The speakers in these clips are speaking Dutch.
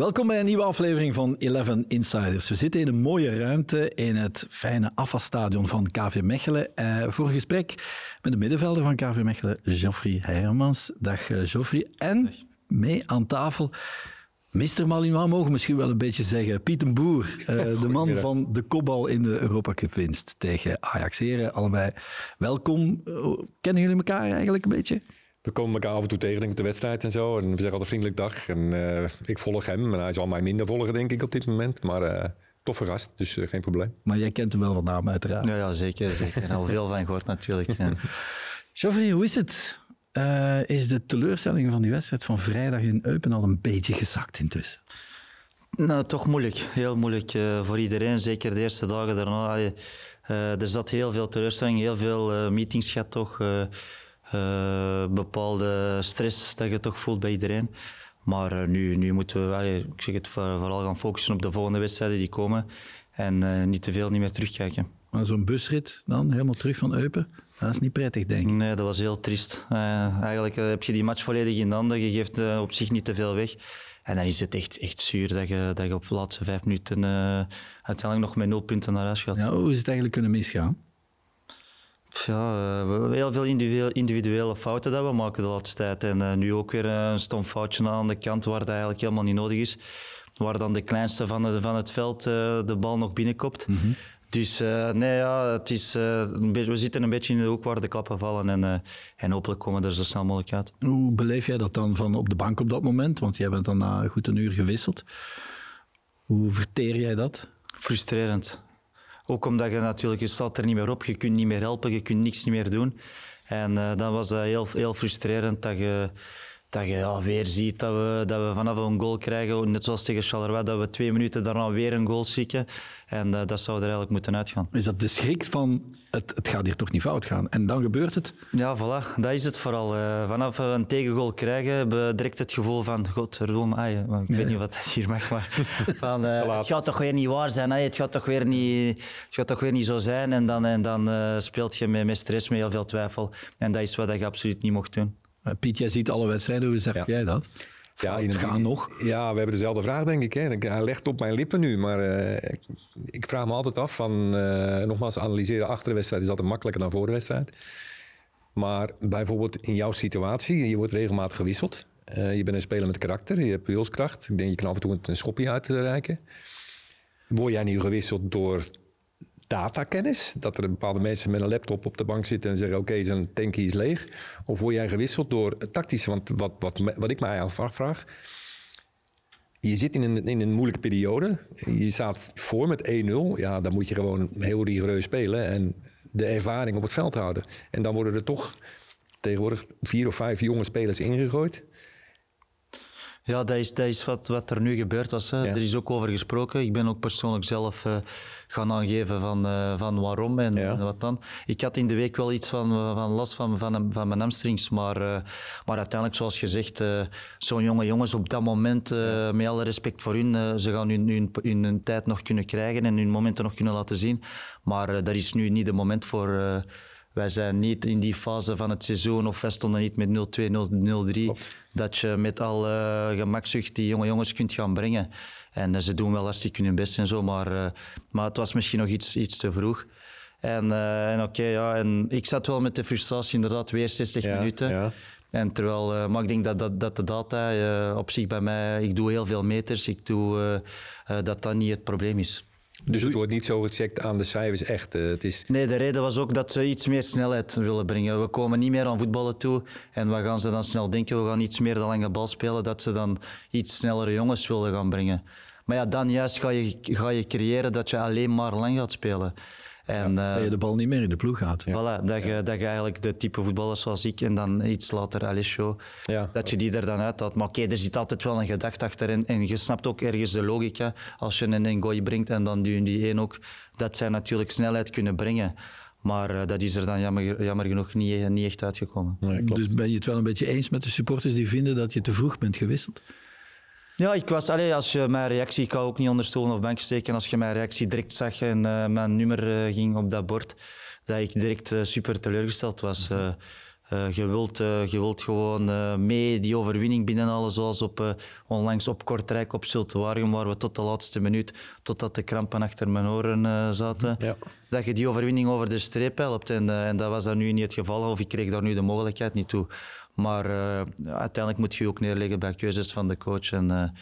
Welkom bij een nieuwe aflevering van 11 Insiders. We zitten in een mooie ruimte in het fijne afvalstadion van KV Mechelen eh, voor een gesprek met de middenvelder van KV Mechelen, Geoffrey Hermans. Dag uh, Geoffrey. En mee aan tafel Mr. Malinois mogen we misschien wel een beetje zeggen. Piet Boer, uh, de man van de kopbal in de Europa Cup winst tegen Ajax. Heren, allebei welkom. kennen jullie elkaar eigenlijk een beetje? We komen elkaar af en toe tegen denk ik, de wedstrijd en zo. En we zeggen altijd vriendelijk dag. En uh, ik volg hem. En hij zal mij minder volgen, denk ik, op dit moment. Maar uh, toffe gast, dus uh, geen probleem. Maar jij kent hem wel van naam, uiteraard. Ja, ja zeker. zeker. En al veel van gehoord, natuurlijk. Ja. Geoffrey, hoe is het? is de teleurstelling van die wedstrijd van vrijdag in Eupen al een beetje gezakt intussen? Nou, toch moeilijk. Heel moeilijk voor iedereen. Zeker de eerste dagen daarna. er zat heel veel teleurstelling, heel veel meetings gehad toch uh, bepaalde stress dat je toch voelt bij iedereen. Maar uh, nu, nu moeten we ik zeg het, vooral gaan focussen op de volgende wedstrijden die komen. En uh, niet te veel niet meer terugkijken. Maar zo'n busrit dan, helemaal terug van Eupen, dat is niet prettig, denk ik. Nee, dat was heel triest. eigenlijk heb je die match volledig in de handen. Je geeft op zich niet te veel weg. En dan is het echt, echt zuur dat je, dat je op de laatste vijf minuten uiteindelijk nog met nul punten naar huis gaat. Ja, hoe is het eigenlijk kunnen misgaan? Ja, eh, we hebben heel veel individuele fouten dat we maken de laatste tijd. En uh, nu ook weer een stom foutje aan de kant waar dat eigenlijk helemaal niet nodig is. Waar dan de kleinste van, de, van het veld de bal nog binnenkopt. Mm -hmm. Dus uh, nee, ja, het is, we zitten een beetje in de hoek waar de klappen vallen. En, en hopelijk komen we er zo snel mogelijk uit. Hoe beleef jij dat dan van op de bank op dat moment? Want jij bent dan na goed een uur gewisseld. Hoe verteer jij dat? Frustrerend. Ook omdat je natuurlijk, je staat er niet meer op, je kunt niet meer helpen, je kunt niks meer doen. En uh, dan was dat heel, heel frustrerend dat je, dat je ja, weer ziet dat we, dat we vanaf een goal krijgen, net zoals tegen Charleroi, dat we twee minuten daarna weer een goal schikken. En uh, dat zou er eigenlijk moeten uitgaan. Is dat de schrik van, het, het gaat hier toch niet fout gaan? En dan gebeurt het? Ja, voilà. Dat is het vooral. Uh, vanaf we een tegengoal krijgen, hebben we direct het gevoel van, godverdomme, ah, ik weet niet wat dat hier mag, maar van, uh, het gaat toch weer niet waar zijn, het, gaat toch weer niet, het gaat toch weer niet zo zijn. En dan, en dan speelt je met, met stress, met heel veel twijfel. En dat is wat je absoluut niet mocht doen. Piet, jij ziet alle wedstrijden, hoe zeg ja. jij dat? Ja, in het gaan nog. Ja, we hebben dezelfde vraag, denk ik. Hè. Hij legt op mijn lippen nu, maar uh, ik, vraag me altijd af van, uh, nogmaals, analyseren achter de wedstrijd is altijd makkelijker dan voor de wedstrijd. Maar bijvoorbeeld in jouw situatie, je wordt regelmatig gewisseld. Uh, je bent een speler met karakter, je hebt wilskracht. Ik denk, je kan af en toe een schopje uitreiken. Word jij nu gewisseld door datakennis. Dat er bepaalde mensen met een laptop op de bank zitten en zeggen: Oké, okay, zijn tankie is leeg. Of word jij gewisseld door tactisch? Want wat, wat, wat ik mij afvraag. Je zit in een, in een moeilijke periode. Je staat voor met 1-0. Ja, dan moet je gewoon heel rigoureus spelen. En de ervaring op het veld houden. En dan worden er toch tegenwoordig vier of vijf jonge spelers ingegooid. Ja, dat is, dat is wat, wat er nu gebeurd was. Hè. Er is ook over gesproken. Ik ben ook persoonlijk zelf uh, gaan aangeven van, uh, van waarom en, ja. wat dan. Ik had in de week wel iets van, van last van, van, van mijn hamstrings, maar, uh, maar uiteindelijk, zoals gezegd, zo'n jonge jongens op dat moment, met alle respect voor hun, ze gaan hun, hun, hun, hun, tijd nog kunnen krijgen en hun momenten nog kunnen laten zien. Maar dat is nu niet het moment voor wij zijn niet in die fase van het seizoen, of wij stonden niet met 0-2, 0-3, dat je met al uh, gemakzucht die jonge jongens kunt gaan brengen. En uh, ze doen wel hartstikke hun best en zo, maar, uh, maar het was misschien nog iets, iets te vroeg. En, en oké, okay, ja, en ik zat wel met de frustratie inderdaad, weer 60 ja, minuten. Ja. En terwijl, maar ik denk dat, dat, dat de data op zich bij mij, ik doe heel veel meters, ik doe, dat dat niet het probleem is. Dus het wordt niet zo gecheckt aan de cijfers echt. Eh, het is... Nee, de reden was ook dat ze iets meer snelheid willen brengen. We komen niet meer aan voetballen toe. En wat gaan ze dan snel denken? We gaan iets meer de lange bal spelen. Dat ze dan iets snellere jongens willen gaan brengen. Maar ja, dan juist ga je, ga je creëren dat je alleen maar lang gaat spelen. En, ja, dat je de bal niet meer in de ploeg gaat. Ja. Voilà, dat, je, dat je eigenlijk de type voetballers zoals ik en dan iets later Alessio, ja. dat je die er dan uit had. Maar oké, er zit altijd wel een gedachte achter en, en je snapt ook ergens de logica. Als je een Ngoy brengt en dan die, die één ook, dat zij natuurlijk snelheid kunnen brengen. Maar uh, dat is er dan jammer, jammer genoeg niet, niet echt uitgekomen. Nee, dus ben je het wel een beetje eens met de supporters die vinden dat je te vroeg bent gewisseld? Ja, ik was, allee, als je mijn reactie, ik kan ook niet onder stoelen of bank steken, als je mijn reactie direct zag en uh, mijn nummer uh, ging op dat bord, dat ik direct uh, super teleurgesteld was. Uh, je, wilt, uh, je wilt gewoon uh, mee die overwinning binnenhalen, zoals op, onlangs op Kortrijk, op Zultewaargen, waar we tot de laatste minuut, totdat de krampen achter mijn oren zaten, ja. dat je die overwinning over de streep helpt. En, en dat was dan nu niet het geval, of ik kreeg daar nu de mogelijkheid niet toe. Maar uiteindelijk moet je ook neerleggen bij keuzes van de coach. En,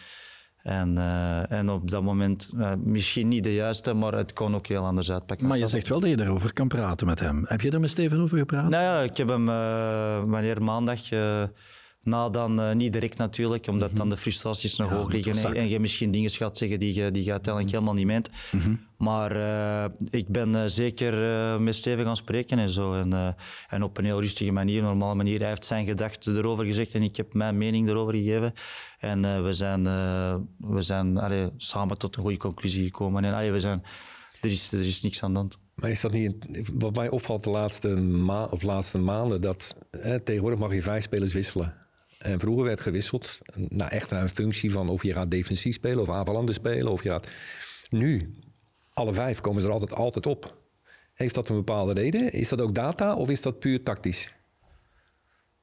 en, uh, en op dat moment, uh, misschien niet de juiste, maar het kon ook heel anders uitpakken. Maar je zegt wel dat je daarover kan praten met hem. Heb je er met Steven over gepraat? Nou ja, ik heb hem uh, wanneer maandag na dan uh, niet direct natuurlijk, omdat dan mhm. de frustraties nog hoog liggen en, je misschien dingen gaat zeggen die je, die je uiteindelijk mhm. helemaal niet meent. Mhm. Maar uh, ik ben uh, zeker met Steven gaan spreken en zo. En, en op een heel rustige manier, normale manier. Hij heeft zijn gedachten erover gezegd en ik heb mijn mening erover gegeven. En we zijn, we zijn allee, samen tot een goede conclusie gekomen. En allee, we zijn, er, is, er is niks aan de hand. Maar is dat niet, wat mij opvalt de laatste, ma of laatste maanden, dat tegenwoordig mag je vijf spelers wisselen. En vroeger werd gewisseld naar echt naar een functie van of je gaat defensief spelen of aanvallende spelen. Of je gaat... Nu, alle vijf komen er altijd, altijd op. Heeft dat een bepaalde reden? Is dat ook data of is dat puur tactisch?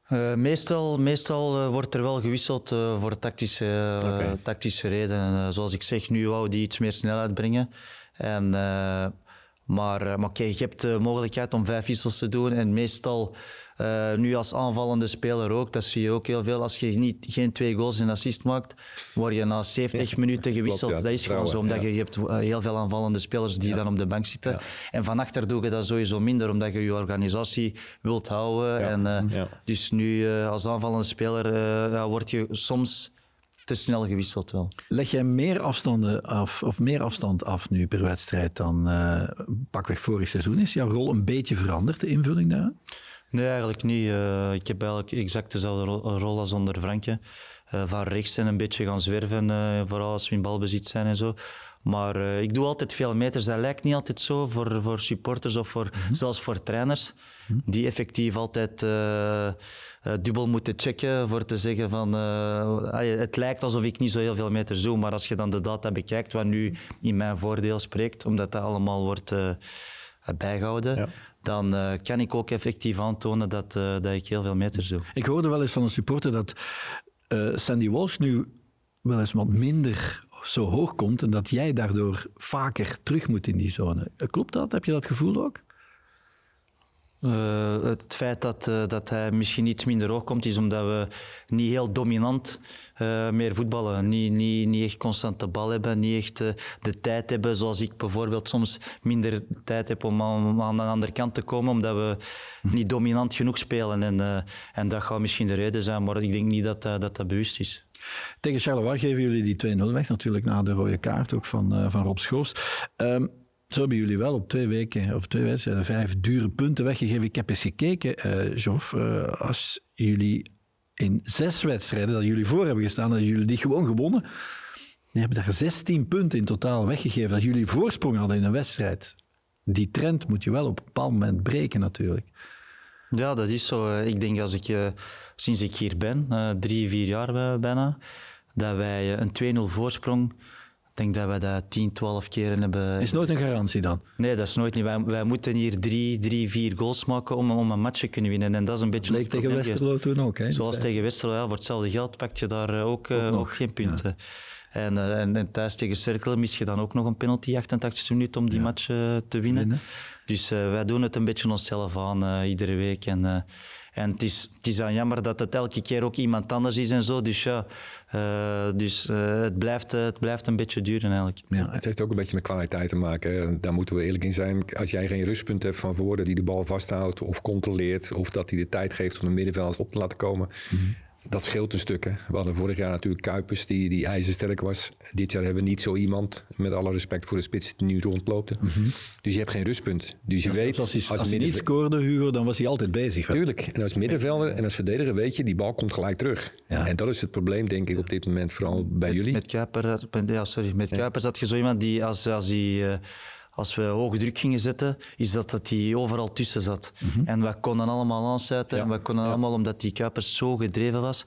Uh, meestal meestal uh, wordt er wel gewisseld uh, voor tactische, okay. tactische redenen. zoals ik zeg, nu wou die iets meer snelheid brengen. En, maar maar okay, je hebt de mogelijkheid om vijf wissels te doen. En meestal uh, nu als aanvallende speler ook, dat zie je ook heel veel. Als je niet, geen twee goals en assist maakt, word je na 70 minuten gewisseld. dat is gewoon zo, omdat je, je hebt eh, heel veel aanvallende spelers die dan op de bank zitten. En van achter doe je dat sowieso minder, omdat je je organisatie wilt houden. En, uh, Dus nu als aanvallende speler word je soms te snel gewisseld wel. Leg jij meer afstanden af, of meer afstand af nu per wedstrijd dan uh, pakweg vorig seizoen? Is jouw rol een beetje veranderd, de invulling daar? Nee, eigenlijk niet. Uh, ik heb eigenlijk exact dezelfde rol als onder Frankje. Uh, van rechts en een beetje gaan zwerven, uh, vooral als we in balbezit zijn en zo. Maar ik doe altijd veel meters. Dat lijkt niet altijd zo voor, voor supporters of voor, mhm. zelfs voor trainers. Mhm. Die effectief altijd dubbel moeten checken voor te zeggen van... het lijkt alsof ik niet zo heel veel meters doe, maar als je dan de data bekijkt, wat nu in mijn voordeel spreekt, omdat dat allemaal wordt bijgehouden, ja dan uh, kan ik ook effectief aantonen dat, uh, dat ik heel veel meters doe. Ik hoorde wel eens van een supporter dat uh, Sandy Walsh nu wel eens wat minder zo hoog komt en dat jij daardoor vaker terug moet in die zone. Klopt dat? Heb je dat gevoel ook? Uh, het feit dat, uh, dat hij misschien iets minder hoog komt, is omdat we niet heel dominant uh, meer voetballen. Niet, niet, niet echt constant de bal hebben, niet echt de tijd hebben, zoals ik bijvoorbeeld soms minder tijd heb om aan, aan de andere kant te komen, omdat we niet dominant genoeg spelen. En, en dat gaat misschien de reden zijn, maar ik denk niet dat dat, dat bewust is. Tegen Charleroi geven jullie die 2-0 weg, natuurlijk na de rode kaart ook van, van Rob Schoos. Um, zo hebben jullie wel op twee weken of twee wedstrijden vijf dure punten weggegeven. Ik heb eens gekeken, uh, als jullie in zes wedstrijden dat jullie voor hebben gestaan, dat jullie die gewoon gewonnen. Die hebben daar 16 punten in totaal weggegeven. Dat jullie voorsprong hadden in een wedstrijd. Die trend moet je wel op een bepaald moment breken natuurlijk. Ja, dat is zo. Ik denk als ik, sinds ik hier ben, drie, vier jaar bijna, dat wij een 2-0 voorsprong denk dat we dat 10, 12 keren hebben. Is nooit een garantie dan? Nee, dat is nooit niet. Wij, wij moeten hier drie, drie, vier goals maken om, om een match te kunnen winnen. En dat is een beetje. Leek tegen Westerlo toen ook, hè? Zoals tegen Westerlo, ja, voor hetzelfde geld pak je daar eh, ook, uh, ook, geen punten. En, uh, en, en, thuis tegen Cercle mis je dan ook nog een penalty 88 minuten om die match uh, te winnen. winnen. Dus wij doen het een beetje onszelf aan iedere week. En, en het is, het is dan jammer dat het elke keer ook iemand anders is en zo. Dus ja, uh, dus, uh, het, blijft, uh, het blijft een beetje duren eigenlijk. Ja, het heeft ook een beetje met kwaliteit te maken. Daar moeten we eerlijk in zijn. Als jij geen rustpunt hebt van voren die de bal vasthoudt of controleert... of dat hij de tijd geeft om de middenveld op te laten komen... Mm dat scheelt een stuk. Hè. We hadden vorig jaar natuurlijk Kuipers, die, die ijzersterk was. Dit jaar hebben we niet zo iemand, met alle respect voor de spits, die nu rondloopte. Mm Dus je hebt geen rustpunt. Dus je weet... Als hij, als hij niet scoorde, Hugo, dan was hij altijd bezig. Tuurlijk. En als middenvelder en als verdediger weet je, die bal komt gelijk terug. Ja. En dat is het probleem, denk ik, op dit moment, vooral bij jullie. Met Kuipers, ja, sorry, met Kuipers had je zo iemand die, als, als hij... Uh, als we hoge druk gingen zetten, is dat dat hij overal tussen zat. Mhm. En we konden allemaal aansluiten. En we konden allemaal, omdat die Kuipers zo gedreven was,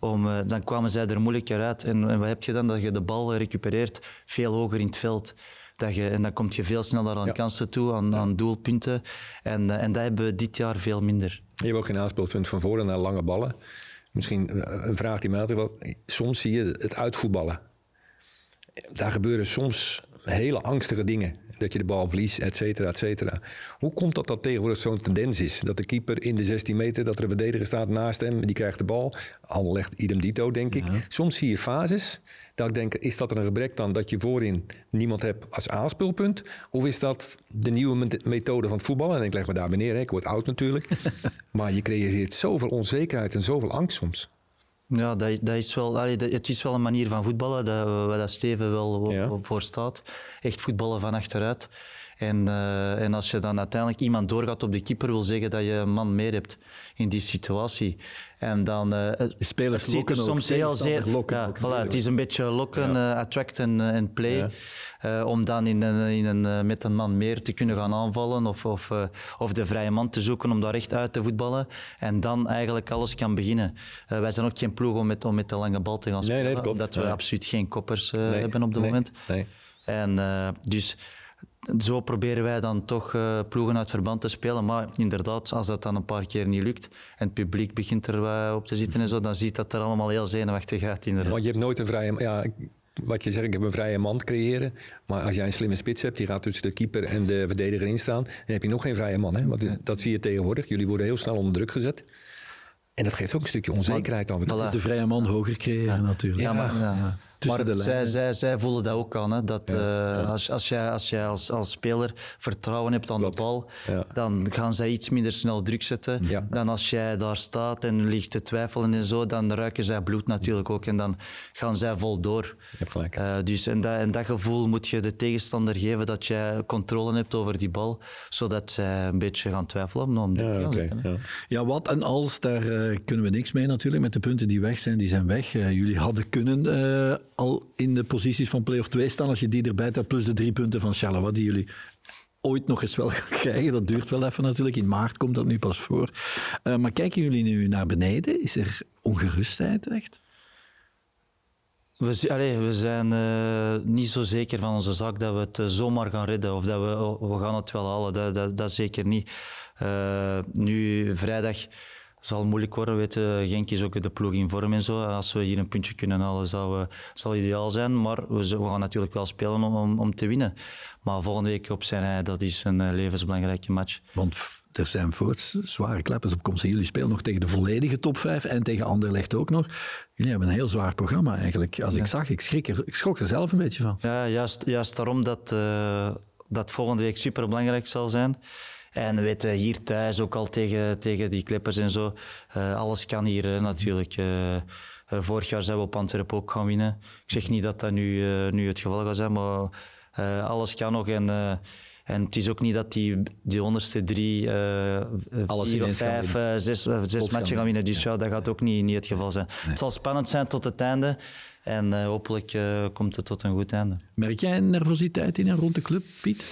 om, uh, dan kwamen zij er moeilijker uit. En, en, wat heb je dan? Dat je de bal recupereert veel hoger in het veld. Dat je, en dan kom je veel sneller aan kansen toe, aan, aan doelpunten. En, uh, en dat hebben we dit jaar veel minder. Je hebt ook geen aanspeelpunt van voren naar lange ballen. Misschien een vraag die mij altijd wel... Soms zie je het uitvoetballen. Daar gebeuren soms hele angstige dingen dat je de bal verliest, et cetera, et cetera. Hoe komt dat dat tegenwoordig zo'n tendens is? Dat de keeper in de 16 meter, dat er een verdediger staat naast hem, die krijgt de bal. Al legt idem dito, denk ik. Soms zie je fases dat ik denk, is dat een gebrek dan dat je voorin niemand hebt als aanspeelpunt? Of is dat de nieuwe methode van het voetballen? En ik leg me daar beneden, ik word oud natuurlijk. maar je creëert zoveel onzekerheid en zoveel angst soms. Ja, dat, dat is wel, het is wel een manier van voetballen dat, waar dat Steven wel voor staat. Echt voetballen van achteruit. En, uh, en als je dan uiteindelijk iemand doorgaat op de keeper, wil zeggen dat je een man meer hebt in die situatie. En dan uh, spelers het ziet er soms heel zeer. Lokken, ja, voilà, het is een beetje lokken, ja. uh, attract en play. Ja. om dan in een, in een, met een man meer te kunnen gaan aanvallen of, of, of de vrije man te zoeken om daar echt uit te voetballen. En dan eigenlijk alles kan beginnen. wij zijn ook geen ploeg om met, om met de lange bal te gaan spelen. Nee, nee, omdat we absoluut geen koppers hebben op dit moment. En dus zo proberen wij dan toch uh, ploegen uit verband te spelen. Maar inderdaad, als dat dan een paar keer niet lukt en het publiek begint er uh, op te zitten en zo, dan ziet dat er allemaal heel zenuwachtig uit. Inderdaad. Want je hebt nooit een vrije... Ja, wat je zegt, ik heb een vrije man creëren. Maar als jij een slimme spits hebt, die gaat tussen de keeper en de verdediger instaan, dan heb je nog geen vrije man. Hè? Want dat zie je tegenwoordig. Jullie worden heel snel onder druk gezet. En dat geeft ook een stukje onzekerheid aan. Dat is de vrije man hoger creëren natuurlijk. Ja, maar, ja. Maar zij, zij, zij, voelen dat ook aan. Hè? Dat, uh, Als, als jij, als, jij als, als speler vertrouwen hebt aan de bal, ja. dan gaan zij iets minder snel druk zetten. Dan als jij daar staat en ligt te twijfelen en zo, dan ruiken zij bloed natuurlijk ook. En dan gaan zij vol door. Je hebt gelijk. Uh, dus en dat, en dat gevoel moet je de tegenstander geven dat jij controle hebt over die bal, zodat zij een beetje gaan twijfelen. Om ja, okay. ja. ja, wat en als, daar uh, kunnen we niks mee natuurlijk. Met de punten die weg zijn, die zijn weg. jullie hadden kunnen al in de posities van play-off 2 staan als je die erbij telt, plus de drie punten van Charleroi die jullie ooit nog eens wel gaan krijgen. Dat duurt wel even natuurlijk. In maart komt dat nu pas voor. Uh, maar kijken jullie nu naar beneden? Is er ongerustheid echt? We, we zijn uh, niet zo zeker van onze zaak dat we het uh, zomaar gaan redden. Of dat we, oh, we gaan het wel halen. Dat, dat, dat zeker niet. nu, vrijdag zal moeilijk worden. Weet je. Genk is ook de ploeg in vorm en zo. Als we hier een puntje kunnen halen, zou, zou ideaal zijn. Maar we, we gaan natuurlijk wel spelen om, om, om, te winnen. Maar volgende week op zijn dat is een uh, levensbelangrijke match. Want er zijn voorts zware kleppers op komst. Jullie spelen nog tegen de volledige top 5 en tegen Anderlecht ook nog. Jullie hebben een heel zwaar programma eigenlijk. Als ik zag, ik, schrik er, ik schrok er zelf een beetje van. Ja, juist, juist daarom dat, uh, dat volgende week super belangrijk zal zijn. En we weten hier thuis ook al tegen, tegen die Clippers en zo. Uh, alles kan hier natuurlijk. Uh, vorig jaar zijn we op Antwerpen ook gaan winnen. Ik zeg niet dat dat nu, nu het geval gaat zijn, maar alles kan nog. En, en het is ook niet dat die, die onderste drie, Alles vier of vijf, zes, zes matchen gaan winnen. Dus ja. dat gaat ook niet, niet het geval zijn. Het zal spannend zijn tot het einde. En uh, hopelijk uh, komt het tot een goed einde. Merk jij nervositeit in en rond de club, Piet?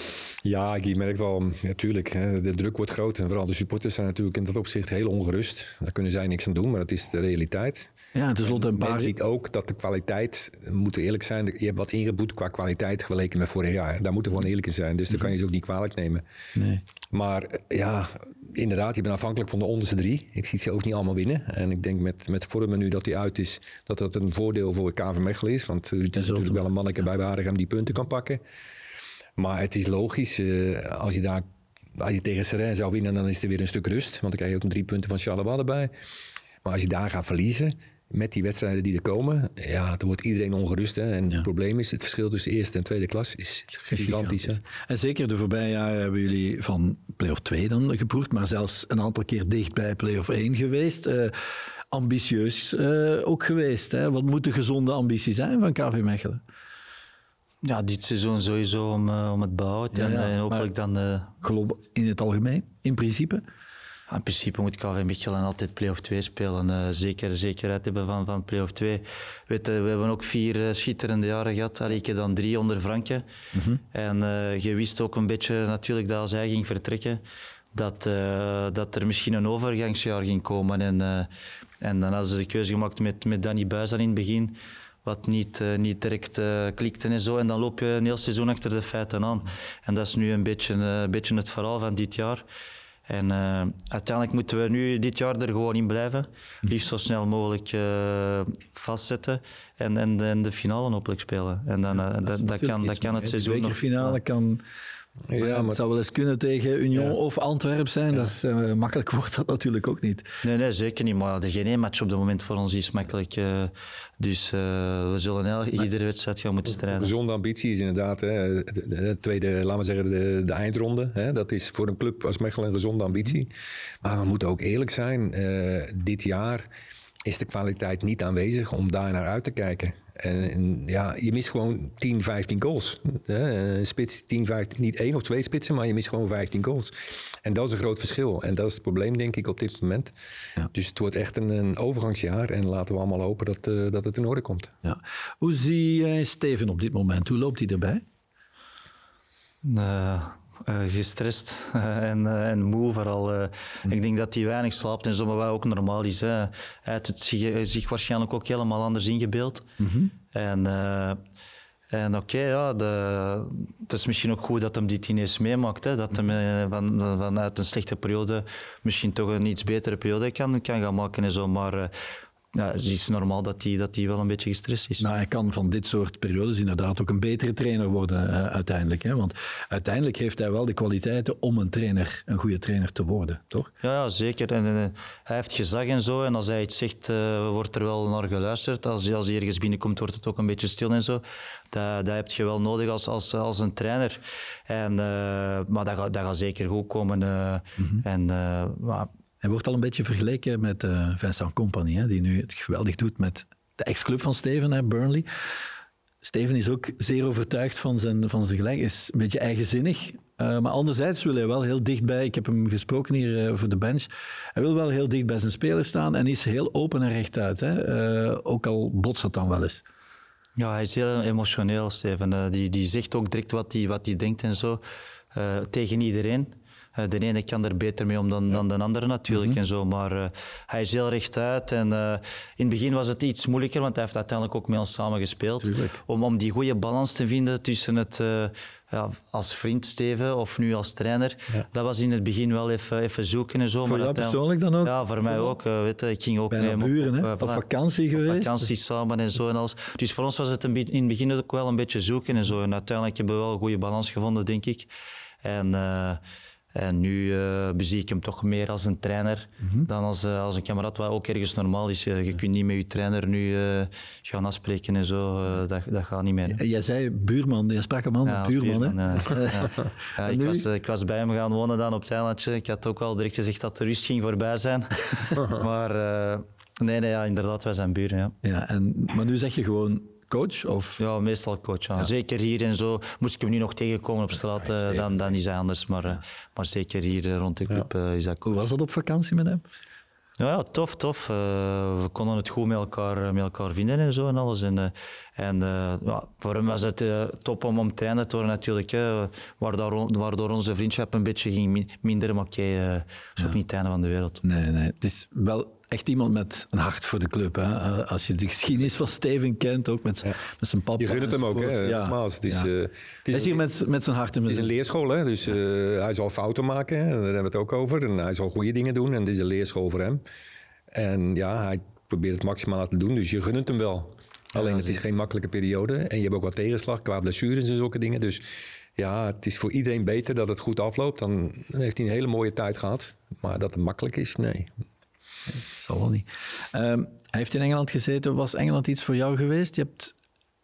Ja, ik merk wel, natuurlijk. Ja, de druk wordt groot. En vooral de supporters zijn natuurlijk in dat opzicht heel ongerust. Daar kunnen zij niks aan doen, maar dat is de realiteit. Ja, tenslotte een paar... Men ziet ook dat de kwaliteit, moeten eerlijk zijn, je hebt wat ingeboet qua kwaliteit vergeleken met vorig jaar. Daar moeten we gewoon eerlijk in zijn. Dus daar kan je ze ook niet kwalijk nemen. Nee. Maar ja, inderdaad, je bent afhankelijk van de onderste drie. Ik zie ze ook niet allemaal winnen. En ik denk met, met vormen nu dat hij uit is, dat dat een voordeel voor KV Mechelen is. Want Ruud is natuurlijk wel een manneke bij Waregem die punten kan pakken. Maar het is logisch, uh, als je daar als je tegen Serrain zou winnen, dan is er weer een stuk rust. Want dan krijg je ook een drie punten van Charleroi erbij. Maar als je daar gaat verliezen, met die wedstrijden die er komen, ja, dan wordt iedereen ongerust. Hè? En het probleem is, het verschil tussen eerste en tweede klas is gigantisch. En zeker de voorbije jaren hebben jullie van play-off 2 dan geproefd, maar zelfs een aantal keer dicht bij play-off 1 geweest. Uh, ambitieus uh, ook geweest. Hè? Wat moet de gezonde ambitie zijn van KV Mechelen? Ja, dit seizoen sowieso om, uh, om het behoud. en, en hopelijk dan... in het algemeen, in principe? In principe moet KV Mechelen altijd play-off 2 spelen. Uh, zeker zekerheid hebben van, van play-off 2. Weet, we hebben ook vier uh, schitterende jaren gehad. Allee, ik heb dan drie onder Franke. Mm -hmm. En uh, je wist ook een beetje natuurlijk dat als hij ging vertrekken, dat, dat er misschien een overgangsjaar ging komen. En, en dan hadden ze de keuze gemaakt met, met Danny Buis in het begin wat niet, uh, niet direct uh, klikte en zo. En dan loop je een heel seizoen achter de feiten aan. En dat is nu een beetje, uh, beetje het verhaal van dit jaar. En uh, uiteindelijk moeten we nu dit jaar er gewoon in blijven. Liefst zo snel mogelijk uh, vastzetten en, en, en, de finale hopelijk spelen. En dan, uh, dat, dat, kan, dat kan het seizoen nog... De finale kan ja, maar het zou wel eens kunnen tegen Union of Antwerpen zijn. Dat is, uh, makkelijk wordt dat natuurlijk ook niet. Nee, nee zeker niet. Maar de geen match op het moment voor ons is makkelijk. Uh, dus uh, we zullen heel, iedere wedstrijd gaan moeten strijden. Gezonde ambitie is inderdaad hè, de, tweede, laten we zeggen, de, de eindronde. Hè, dat is voor een club als Mechelen een gezonde ambitie. Maar we moeten ook eerlijk zijn. dit jaar is de kwaliteit niet aanwezig om daar naar uit te kijken. En, ja, je mist gewoon 10, 15 goals. Een spits 10, 15, niet één of twee spitsen, maar je mist gewoon 15 goals. En dat is een groot verschil. En dat is het probleem, denk ik, op dit moment. Ja. Dus het wordt echt een, een, overgangsjaar. En laten we allemaal hopen dat, uh, dat het in orde komt. Ja. Hoe zie jij Steven op dit moment? Hoe loopt hij erbij? Uh, uh, gestrest en, uh, en moe vooral. Mm. Ik denk dat hij weinig slaapt en zo, maar wat ook normaal is. Hè. Hij heeft het zich, zich, waarschijnlijk ook helemaal anders ingebeeld. Mm -hmm. En, en oké, okay, ja, het is misschien ook goed dat hem dit ineens meemaakt. Hè. Dat hij van, vanuit een slechte periode misschien toch een iets betere periode kan, kan gaan maken en zo. Maar ja, het is normaal dat hij dat wel een beetje gestrest is. Nou, hij kan van dit soort periodes inderdaad ook een betere trainer worden uh, uiteindelijk. Hè? Want uiteindelijk heeft hij wel de kwaliteiten om een trainer, een goede trainer te worden, toch? Ja, ja zeker. En, en, hij heeft gezag en zo. En als hij iets zegt, uh, wordt er wel naar geluisterd. Als, als hij ergens binnenkomt, wordt het ook een beetje stil en zo. Dat, dat heb je wel nodig als, als, als een trainer. En, uh, maar dat gaat, dat gaat zeker goed komen. Mm -hmm. En hij wordt al een beetje vergeleken met uh, Vincent Company, hè, die nu het geweldig doet met de ex-club van Steven, hè, Burnley. Steven is ook zeer overtuigd van zijn, van zijn gelijk, is een beetje eigenzinnig. Uh, maar anderzijds wil hij wel heel dichtbij, ik heb hem gesproken hier uh, voor de bench, hij wil wel heel dicht bij zijn speler staan en is heel open en rechtuit. Hè? Ook al botst het dan wel eens. Ja, hij is heel emotioneel, Steven. die, die zegt ook direct wat hij, wat hij denkt en zo, tegen iedereen. Eh, de ene kan er beter mee om dan, dan de andere natuurlijk mhm. en zo. Maar uh, hij is heel rechtuit. En uh, in het begin was het iets moeilijker, want hij heeft uiteindelijk ook met ons samen gespeeld. Om, om die goede balans te vinden tussen het ja, als vriend Steven of nu als trainer. Dat was in het begin wel even, even zoeken en zo. Voor maar jou persoonlijk dan ook? Ja, voor mij ook. Uh, weet je, ik ging ook mee buren, hè? Op, op vakantie geweest. vakantie samen en zo en alles. Dus voor ons was het in het begin ook wel een beetje zoeken en zo. En uiteindelijk hebben we wel een goede balans gevonden, denk ik. En... En nu uh, bezie ik hem toch meer als een trainer mhm. dan als, uh, als een kameraad, wat ook ergens normaal is. Je kunt niet met je trainer nu uh, gaan afspreken en zo, dat, dat gaat niet meer. Jij zei buurman, je sprak hem aan, ja, buurman. buurman ja. ja, ik, was, ik was bij hem gaan wonen dan op het eilandje. Ik had ook wel direct gezegd dat de rust ging voorbij zijn. maar nee, nee ja, inderdaad, wij zijn buren. Ja. Ja, en, maar nu zeg je gewoon coach? Of? Ja, meestal coach. Ja. Zeker hier en zo. Moest ik hem nu nog tegenkomen op straat, uh, dan, dan is hij anders. Maar, uh, maar zeker hier uh, rond de club is dat cool. Hoe was dat op vakantie met hem? Ja, tof, tof. we konden het goed met elkaar, met elkaar vinden en zo en alles. En, en ja, voor hem was het top om, om trainer te worden natuurlijk. Hè, waardoor, waardoor onze vriendschap een beetje ging minderen. Maar oké, okay, is ook niet het einde van de wereld. Nee, nee. Het is wel echt iemand met een hart voor de club. Hè? Als je de geschiedenis van Steven kent, ook met, met zijn papa. Je gunt het hem ook, hè? Ja. het is, uh, het is, hij is hier met, met zijn hart in Het is een leerschool, hè? dus uh, hij zal fouten maken, hè? daar hebben we het ook over. En hij zal goede dingen doen en het is een leerschool voor hem. En ja, hij probeert het maximaal te doen, dus je gunt het hem wel. Alleen het is geen makkelijke periode en je hebt ook wat tegenslag qua blessures en zulke dingen. Dus ja, het is voor iedereen beter dat het goed afloopt. Dan heeft hij een hele mooie tijd gehad. Maar dat het makkelijk is, nee. Zal wel niet. Um, hij heeft in Engeland gezeten. Was Engeland iets voor jou geweest? Je hebt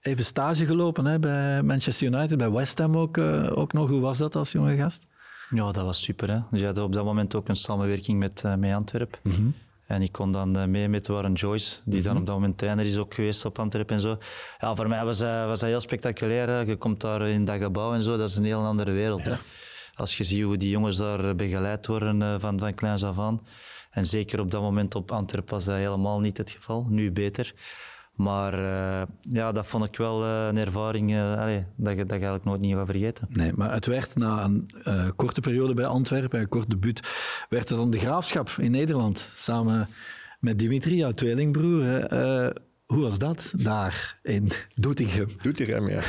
even stage gelopen hè, bij Manchester United, bij West Ham ook, uh, ook nog. Hoe was dat als jonge gast? Ja, dat was super. Hè? Dus je had op dat moment ook een samenwerking met, uh, met Antwerpen. Mm -hmm. En ik kon dan uh, mee met Warren Joyce, die dan mhm. op dat moment trainer is ook geweest op Antwerpen en zo. Ja, voor mij was, was dat heel spectaculair. Hè? Je komt daar in dat gebouw en zo, dat is een heel andere wereld. Ja. Hè? Als je ziet hoe die jongens daar begeleid worden van, van kleins af aan. En zeker op dat moment op Antwerpen was dat helemaal niet het geval. Nu beter. Maar uh, ja, dat vond ik wel uh, een ervaring uh, dat, je, dat eigenlijk nooit niet gaat vergeten. Nee, maar het werd na een korte periode bij Antwerpen, een kort debuut, werd het dan de graafschap in Nederland. Samen met Dimitri, jouw tweelingbroer. Hoe was dat daar in Doetinchem? Doetinchem, ja.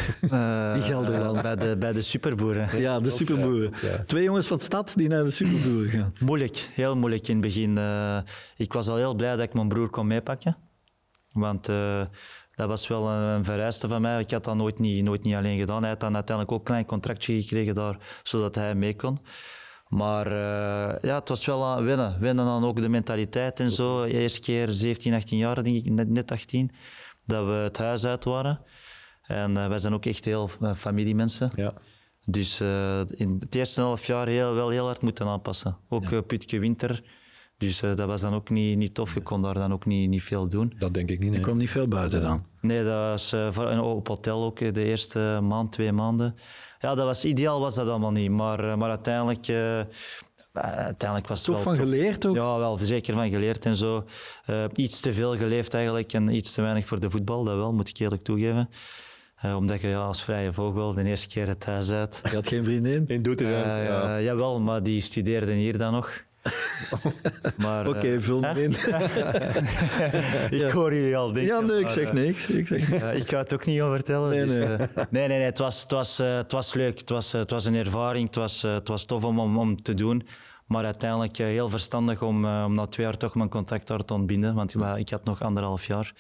in Gelderland. bij, de, bij de superboeren. Ja, de superboeren. Twee jongens van de stad die naar de superboeren gaan. Moeilijk, heel moeilijk in het begin. ik was al heel blij dat ik mijn broer kon meepakken. Want dat was wel een, een, vereiste van mij. Ik had dat nooit niet, nooit niet alleen gedaan. Hij had dan uiteindelijk ook een klein contractje gekregen daar, zodat hij mee kon. Maar uh, ja, het was wel aan winnen. Winnen dan ook de mentaliteit en zo. De eerste keer 17, 18 jaar, denk ik, net, net 18, dat we het huis uit waren. En uh, wij zijn ook echt heel uh, familiemensen. Ja. Dus in het eerste half jaar heel, wel heel hard moeten aanpassen. Ook ja. Putke Winter dus uh, dat was dan ook niet, niet tof. Je kon daar dan ook niet, niet veel doen. Dat denk ik niet. Nee. Je kwam niet veel buiten dan? Nee, dat was uh, op hotel ook de eerste maand, twee maanden. Ja, dat was ideaal was dat allemaal niet. Maar, uh, maar uiteindelijk... uiteindelijk was het Toch wel van geleerd ook? Ja, wel zeker van geleerd en zo. iets te veel geleefd eigenlijk en iets te weinig voor de voetbal, dat wel, moet ik eerlijk toegeven. Uh, omdat je ja, als vrije vogel de eerste keer het thuis uit. Je had geen vriendin? In Doetinchem? Uh, ja. jawel, maar die studeerde hier dan nog. Oké, okay, uh, vul me in. ik hoor je al denken. Ja, nee, ik zeg niks. Ik, zeg uh, ik ga het ook niet over vertellen. Nee, dus, nee. Uh, nee, nee, nee, het was, het was, het was leuk. Het was, het was een ervaring. Het was, het was tof om, om, om te doen. Maar uiteindelijk heel verstandig om, om na twee jaar toch mijn contact daar te ontbinden. Want ik had nog anderhalf jaar.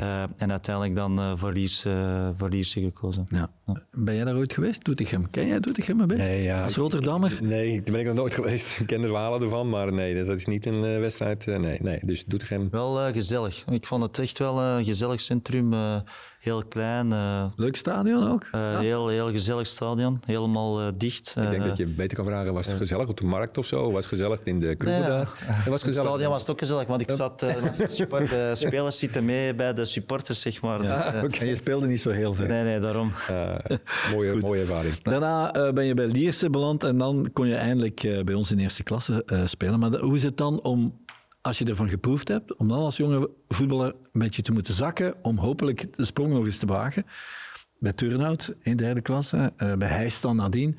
Uh, en uiteindelijk dan uh, voor, Lies, uh, voor Lierse gekozen. Ja. ja. Ben jij daar ooit geweest, Doetinchem? Ken jij Doetinchem een beetje? Nee, ja. Als Rotterdammer? Nee, daar ben ik nog nooit geweest. Ik ken de verhalen ervan, maar nee, dat is niet een wedstrijd. nee, nee, dus Doetinchem... Wel gezellig. Ik vond het echt wel een gezellig centrum. Heel klein. Leuk stadion ook? Ja. Heel, heel gezellig stadion. Helemaal dicht. Ik denk dat je beter kan vragen, was het gezellig op de markt of zo? Was het gezellig in de kroegen nee, daar? Het, was gezellig. het stadion was het ook gezellig, want ik zat... de spelers zitten mee bij de supporters, zeg maar. Ja, dus, uh, okay. Je speelde niet zo heel veel. Nee, nee, daarom. Uh, mooie, mooie ervaring. Daarna uh, ben je bij Lierse beland en dan kon je eindelijk bij ons in eerste klasse spelen. Maar de, hoe is het dan om, als je ervan geproefd hebt, om dan als jonge voetballer een beetje te moeten zakken, om hopelijk de sprong nog eens te wagen? Bij Turnhout in derde klasse, bij Heist dan nadien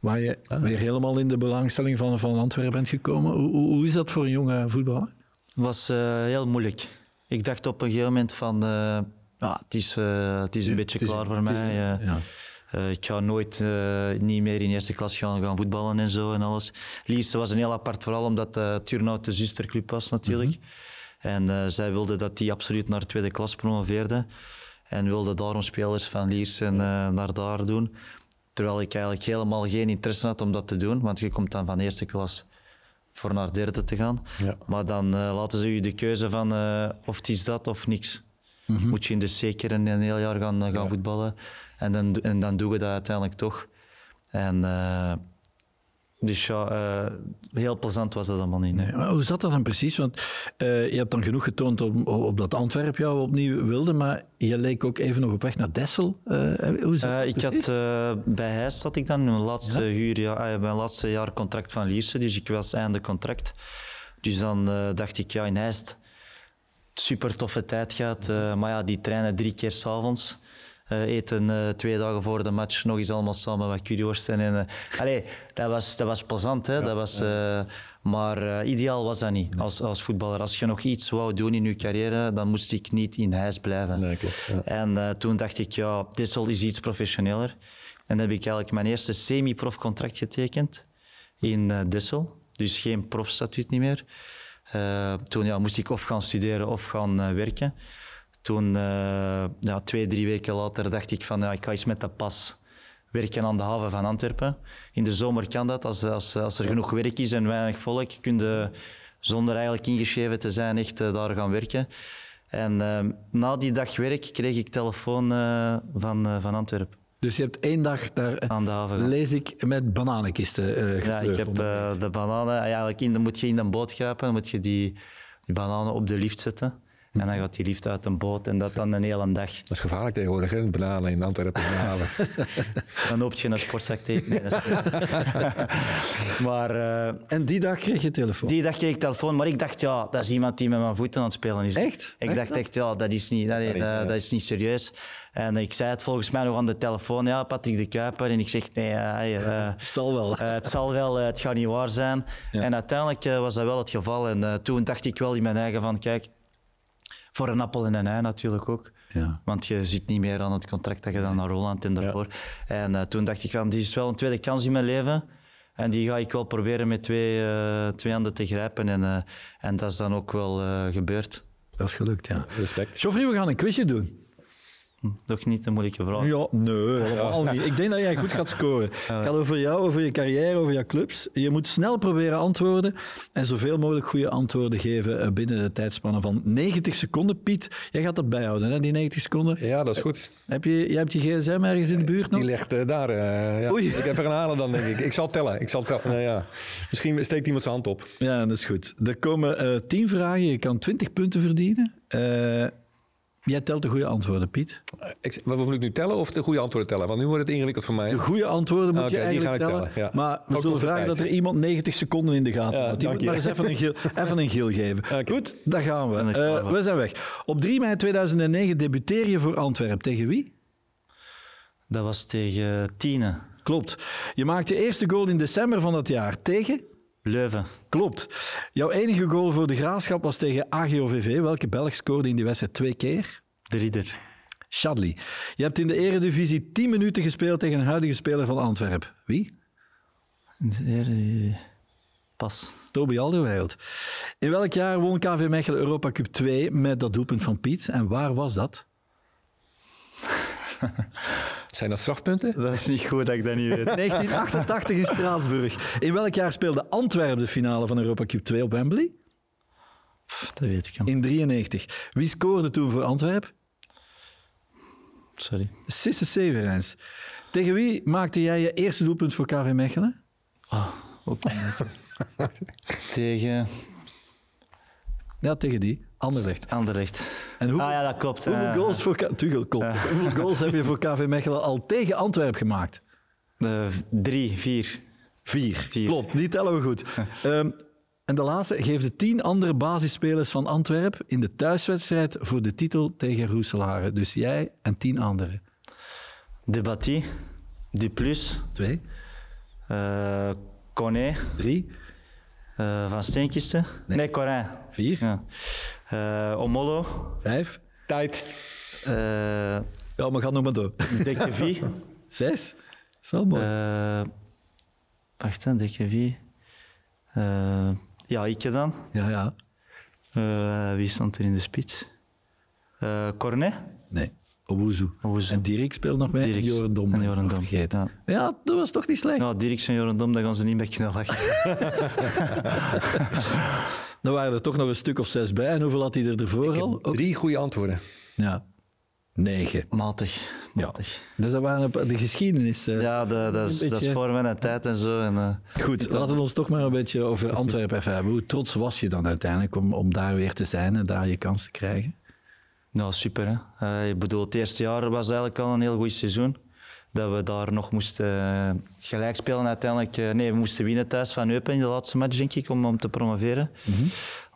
waar je ah. weer helemaal in de belangstelling van, van Antwerpen bent gekomen. Hoe, hoe, is dat voor een jonge voetballer? Het was heel moeilijk ik dacht op een gegeven moment van, uh, ja, het is, uh, het is een beetje is, klaar voor mij. Ja. Ik ga nooit niet meer in eerste klas gaan, gaan voetballen en zo en alles. Lierse was een heel apart verhaal, omdat uh, Turnhout de zusterclub was natuurlijk. Mm -hmm. En zij wilde dat die absoluut naar tweede klas promoveerde. En wilde daarom spelers van Lierse naar daar doen. Terwijl ik eigenlijk helemaal geen interesse had om dat te doen, want je komt dan van eerste klas voor naar derde te gaan. Ja. Maar dan laten ze u de keuze van of het is dat of niks. Mm -hmm. Moet je in de zeker een, een heel jaar gaan, gaan ja. voetballen. En dan, en dan doen we dat uiteindelijk toch. En uh, dus ja, uh, heel plezant was dat allemaal niet. Nee. Maar hoe zat dat dan precies? Want uh, je hebt dan genoeg getoond op, op dat Antwerp jou opnieuw wilde, maar je leek ook even nog op weg naar Dessel. Hoe zat ik had, bij Huis zat ik dan, mijn laatste, ja? huur, ja, mijn laatste jaar contract van Lierse, dus ik was einde contract. Dus dan dacht ik, ja, in Heist, super toffe tijd gehad, maar ja, die treinen drie keer s'avonds. Uh, eten uh, twee dagen voor de match nog eens allemaal samen wat curryworsten. En, uh, allee, dat was, dat was plezant, hè? Ja, dat was, maar ideaal was dat niet als, als voetballer. Als je nog iets wou doen in je carrière, dan moest ik niet in huis blijven. Nee, klopt, ja. En toen dacht ik, ja, Dissel is iets professioneler. En dan heb ik eigenlijk mijn eerste semi-prof contract getekend in Dissel. Dus geen profstatuut niet meer. toen ja, moest ik of gaan studeren of gaan werken. Toen, uh, ja, twee, drie weken later, dacht ik van ja, ik ga eens met de pas werken aan de haven van Antwerpen. In de zomer kan dat, als, als, als er genoeg werk is en weinig volk, kun je zonder eigenlijk ingeschreven te zijn echt uh, daar gaan werken. En uh, na die dag werk kreeg ik telefoon van, van Antwerpen. Dus je hebt één dag daar, aan de haven, lees ik, met bananenkisten Ja, ik heb de bananen, eigenlijk in, dan moet je in de boot kruipen, dan moet je die, die bananen op de lift zetten. En dan gaat die liefde uit een boot en dat dan een hele dag. Dat is gevaarlijk tegenwoordig, hè? Bananen in Antwerpen halen. dan hoop je een sportzak tegen. Nee, maar, uh, en die dag kreeg je telefoon? Die dag kreeg ik telefoon, maar ik dacht, ja, dat is iemand die met mijn voeten aan het spelen is. Echt? Ik dacht echt, ja, dat is niet, dat, dat, dat is niet serieus. En ik zei het volgens mij nog aan de telefoon, ja, Patrick de Kuiper. En ik zeg, nee, uh, uh, het zal wel. het zal wel, het gaat niet waar zijn. Ja. En uiteindelijk was dat wel het geval. En toen dacht ik wel in mijn eigen van, kijk, voor een appel en een ei natuurlijk ook. Ja. Want je zit niet meer aan het contract dat je dan naar Roland en daarvoor. En uh, toen dacht ik van, die is wel een tweede kans in mijn leven. En die ga ik wel proberen met twee, uh, twee handen te grijpen. En, uh, en dat is dan ook wel gebeurd. Dat is gelukt, ja. Respect. Joffrey, we gaan een quizje doen. Toch niet een moeilijke vraag? Ja, nee, helemaal niet. Ik denk dat jij goed gaat scoren. Het gaat over jou, over je carrière, over je clubs. Je moet snel proberen antwoorden en zoveel mogelijk goede antwoorden geven eh, binnen de tijdspannen van 90 seconden. Piet, jij gaat dat bijhouden, hè, die 90 seconden? Ja, dat is goed. Heb je, jij hebt je gsm ergens in de buurt nog? Die ligt uh, daar. Uh, ja. Oei. Ik heb er een halen dan, denk ik. Ik zal tellen. Ik zal tellen. Nou, ja. Misschien steekt iemand zijn hand op. Ja, dat is goed. Er komen uh, 10 vragen. Je kan 20 punten verdienen. Jij telt de goede antwoorden, Piet. Ik, wat moet ik nu tellen of de goede antwoorden tellen? Want nu wordt het ingewikkeld voor mij. De goede antwoorden moet okay, je eigenlijk tellen. tellen ja. Maar we Ook zullen vragen dat er iemand 90 seconden in de gaten ja, houdt. Die moet maar eens even een geel, even een geel geven. Okay. Goed, daar gaan we. Uh, we zijn weg. Op 3 mei 2009 debuteer je voor Antwerpen. Tegen wie? Dat was tegen Tiene. Klopt. Je maakt je eerste goal in december van dat jaar. Tegen? Leuven. Klopt. Jouw enige goal voor de graafschap was tegen AGOVV. Welke Belg scoorde in die wedstrijd twee keer? De Ridder. Shadley. Je hebt in de Eredivisie 10 minuten gespeeld tegen een huidige speler van Antwerpen. Wie? De Pas. Toby Alderweireld. In welk jaar won KV Mechelen Europa Cup 2 met dat doelpunt van Piet? En waar was dat? Zijn dat strafpunten? Dat is niet goed dat ik dat niet weet. 1988 in Straatsburg. In welk jaar speelde Antwerpen de finale van Europa Cup 2 op Wembley? Pff, dat weet ik niet. In 93. Wie scoorde toen voor Antwerpen? Sorry. Sisse Severijns. Tegen wie maakte jij je eerste doelpunt voor KV Mechelen? Oh, ook Tegen... Ja, tegen die. Anderlecht. Anderlecht. En hoeveel, ah ja, dat klopt. Hoeveel uh, goals, voor, Tuchel, klopt. Uh, hoeveel goals heb je voor KV Mechelen al tegen Antwerpen gemaakt? Uh, drie, vier. vier. Vier. Klopt, die tellen we goed. um, en de laatste geeft de tien andere basisspelers van Antwerpen in de thuiswedstrijd voor de titel tegen Roeselare. Dus jij en tien anderen. Debatty, Duplus. Twee. Uh, Coné. Drie. Uh, van Steenkisten. Nee, nee Corin. Vier. Ja. Uh, Omollo. Vijf. Tijd. Uh, ja, maar ga nog maar door. Dekkevi. Zes. Dat is wel mooi. Uh, wacht, hè, Dekkevi. Uh, ja, ik dan. Ja, ja. Uh, wie stond er in de spits? Uh, Cornet? Nee. Obuzu. Obuzu. En Dirk speelt nog mee. Dirk. En Joren Dom. En Joren Dom. Vergeten. Ja. ja, dat was toch niet slecht. Ja, Dirk en Joren Dom, daar gaan ze niet mee kunnen lachen. Dan waren er toch nog een stuk of zes bij. En hoeveel had hij er ervoor al? Drie goede antwoorden. Ja. Negen. Matig. Matig. Ja. Dus dat waren de geschiedenis. Uh, ja, de, dat, is, beetje... dat is voor mijn tijd en zo. En, uh, Goed, laten we ons toch maar een beetje over Antwerpen even hebben. Hoe trots was je dan uiteindelijk om, om daar weer te zijn en daar je kans te krijgen? Nou, super. Hè? Uh, ik bedoel, het eerste jaar was eigenlijk al een heel goed seizoen. Dat we daar nog moesten uh, gelijk spelen uiteindelijk. Uh, nee, we moesten winnen thuis van Eupen in de laatste match, denk ik, om, om te promoveren. Mm -hmm.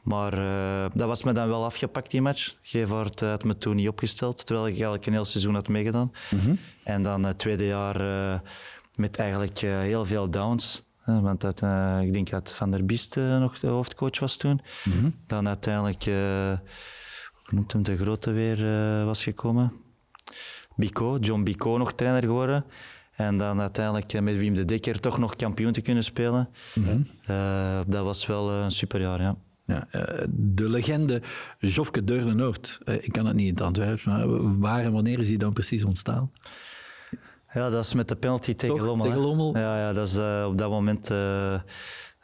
Maar uh, dat was me dan wel afgepakt, die match. Gevaert had me toen niet opgesteld, terwijl ik eigenlijk een heel seizoen had meegedaan. Mm -hmm. En dan het tweede jaar met eigenlijk heel veel downs. want dat, ik denk dat Van der Biest nog de hoofdcoach was toen. Mm -hmm. Dan uiteindelijk noemt hem de grote weer was gekomen. Bico, John Bico nog trainer geworden. En dan uiteindelijk met Wim de Dekker toch nog kampioen te kunnen spelen. Mm -hmm. uh, dat was wel een superjaar, ja. ja uh, de legende Jofke Deurne-Noord. ik kan het niet in het Antwerpen, maar waar en wanneer is hij dan precies ontstaan? Ja, dat is met de penalty tegen Toch, Lommel. Tegen Lommel? Ja, ja, dat is op dat moment...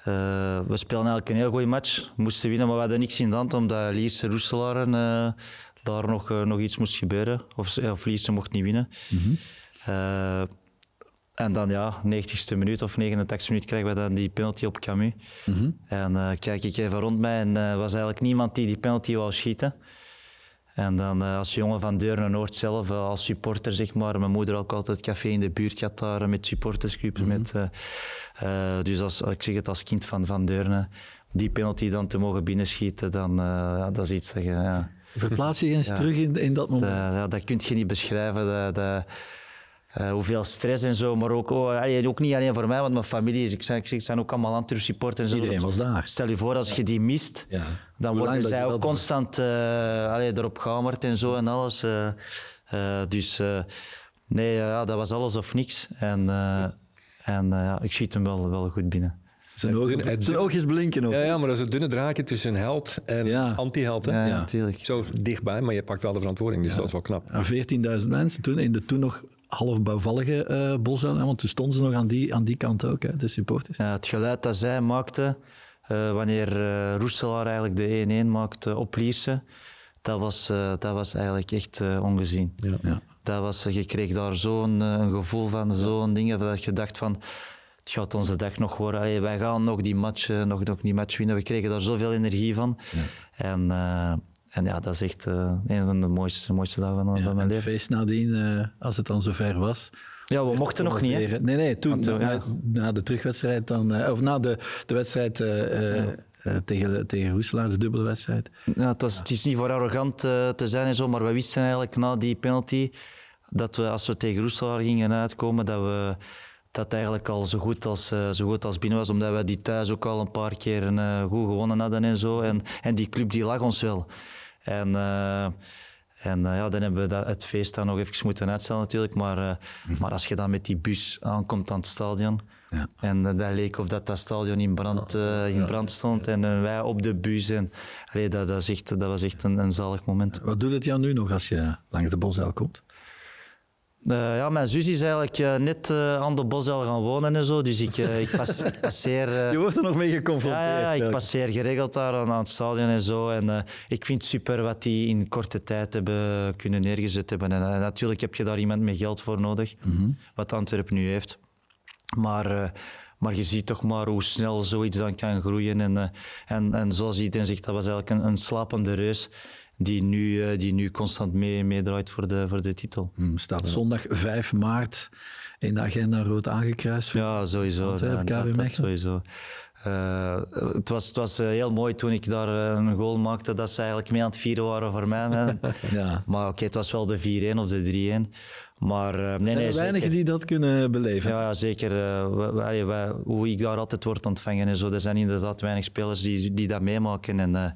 We spelen eigenlijk een heel goede match. We moesten winnen, maar we hadden niks in de hand omdat Lierse Roeselaren daar nog, uh, nog iets moest gebeuren. Of, of Lierse mocht niet winnen. Mm -hmm. en dan ja, 90ste minuut of 89ste minuut krijgen we dan die penalty op Camus. Mm -hmm. En kijk ik even rond mij en er was eigenlijk niemand die die penalty wou schieten. En dan als jongen van Deurne Noord zelf, als supporter zeg maar. Mijn moeder ook altijd café in de buurt gehad daar met supportersgroepen. Mm -hmm. met, uh, dus als, ik zeg het als kind van Van Deurne, die penalty dan te mogen binnenschieten, dan uh, ja, dat is iets zeggen. Ja. Verplaats je eens ja. terug in, in dat moment? Dat, ja, dat kun je niet beschrijven. Dat, dat, uh, hoeveel stress en zo, maar ook, oh, ook niet alleen voor mij, want mijn familie is, ik zeg, ik zijn ook allemaal Antwerp supporters. Iedereen was daar. Stel je voor, als je die mist, ja. dan worden zij ook constant uh, allee, erop gehamerd en zo en alles. Uh, dus nee, ja, dat was alles of niks. En, en ja, ik schiet hem wel, wel goed binnen. Zijn, ogen, zijn oogjes blinken ook. Ja, ja, maar dat is een dunne draadje tussen held en anti-held. Ja, ja, natuurlijk. Zo dichtbij, maar je pakt wel de verantwoording, dus dat is wel knap. 14.000 mensen toen, in de toen nog half bouwvallige uh, Bosuil, want toen stonden ze nog aan die, aan die kant ook, hè, de supporters. Ja, het geluid dat zij maakten, uh, wanneer uh, Roeselaar eigenlijk de 1-1 maakte op Lierse, dat was, dat was eigenlijk echt ongezien. Ja. ja. Dat was, je kreeg daar zo'n een gevoel van, zo'n dingen, dat je dacht van het gaat onze dag nog worden. Allee, wij gaan nog die, match, nog, nog die match winnen. We kregen daar zoveel energie van. Ja. En, uh, en ja, dat is echt uh, een van de mooiste, mooiste dagen van, ja, van mijn leven. Het feest nadien, uh, als het dan zover was. Ja, we mochten nog niet. Hè? Nee, nee, toen, na, ja. na, de terugwedstrijd dan, of na de, de wedstrijd tegen, tegen Roeselaar, de dubbele wedstrijd. Ja, het, was, het is niet voor arrogant te zijn en zo, maar we wisten eigenlijk na die penalty dat we, als we tegen Roeselaar gingen uitkomen, dat we dat eigenlijk al zo goed, als, uh, zo goed als binnen was, omdat we die thuis ook al een paar keer uh, goed gewonnen hadden en zo. En, en die club die lag ons wel. En, uh, en ja, dan hebben we dat, het feest dan nog even moeten uitstellen natuurlijk. Maar, maar als je dan met die bus aankomt aan het stadion... Ja. En dat leek of dat, dat stadion in brand, in brand stond en wij op de bus. En, allee, dat, dat, echt, dat was echt een, een zalig moment. Wat doet het jou nu nog als je langs de Bosuil komt? Uh, ja, mijn zus is eigenlijk uh, net uh, aan de Bosuil gaan wonen en zo, dus ik, ik, pas, ik passeer... Je wordt er nog mee geconfronteerd. Ja, ja ik passeer geregeld daar aan, aan het stadion en zo. En ik vind het super wat die in korte tijd hebben kunnen neergezet hebben. En natuurlijk heb je daar iemand met geld voor nodig, mm -hmm. wat Antwerpen nu heeft. Maar... Maar je ziet toch maar hoe snel zoiets dan kan groeien. En, en, en zoals iedereen zegt, dat was eigenlijk een, een slapende reus die nu, uh, die nu constant mee, meedraait voor de, voor de titel. Hmm, staat zondag 5 maart in de agenda rood aangekruist. Ja, sowieso. Ja, dat, dat, sowieso. Uh, het was, het was uh, heel mooi toen ik daar een goal maakte, dat ze eigenlijk mee aan het vieren waren voor mij. ja. Maar oké, okay, het was wel de 4-1 of de 3-1. Maar, uh, nee, nee, er weinigen die dat kunnen beleven. Ja, zeker. Uh, wij, wij, hoe ik daar altijd word ontvangen en zo. Er zijn inderdaad weinig spelers die, die dat meemaken. En,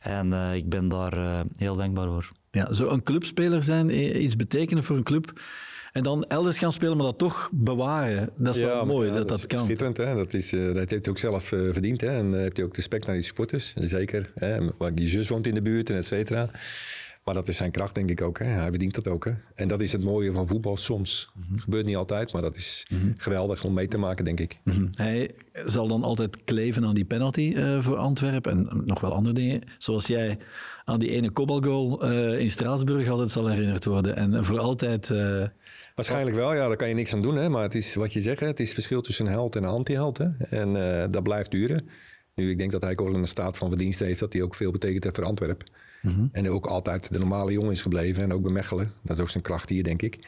en uh, ik ben daar uh, heel dankbaar voor. Ja, zo een clubspeler zijn, iets betekenen voor een club. En dan elders gaan spelen, maar dat toch bewaren. Dat is ja, wel mooi ja, dat dat, dat kan. Schitterend, hè? Dat, is, uh, dat heeft hij ook zelf uh, verdiend. Hè? En uh, heeft hij ook respect naar die supporters. Zeker. Hè? Die zus woont in de buurt en et cetera. Maar dat is zijn kracht, denk ik ook. Hè. Hij verdient dat ook. Hè. En dat is het mooie van voetbal soms. Mm Gebeurt niet altijd, maar dat is mhm. geweldig om mee te maken, denk ik. Mhm. Hij zal dan altijd kleven aan die penalty uh, voor Antwerpen en nog wel andere dingen. Zoals jij aan die ene kopbalgoal uh, in Straatsburg altijd zal herinnerd worden. En voor altijd... Uh, Waarschijnlijk wel, ja, daar kan je niks aan doen. Hè. Maar het is wat je zegt, het is het verschil tussen een held en een anti-held. En dat blijft duren. Nu, ik denk dat hij ook in een staat van verdiensten heeft... dat hij ook veel betekent heeft voor Antwerpen. Mhm. En ook altijd de normale jongen is gebleven. En ook bij Mechelen. Dat is ook zijn kracht hier, denk ik.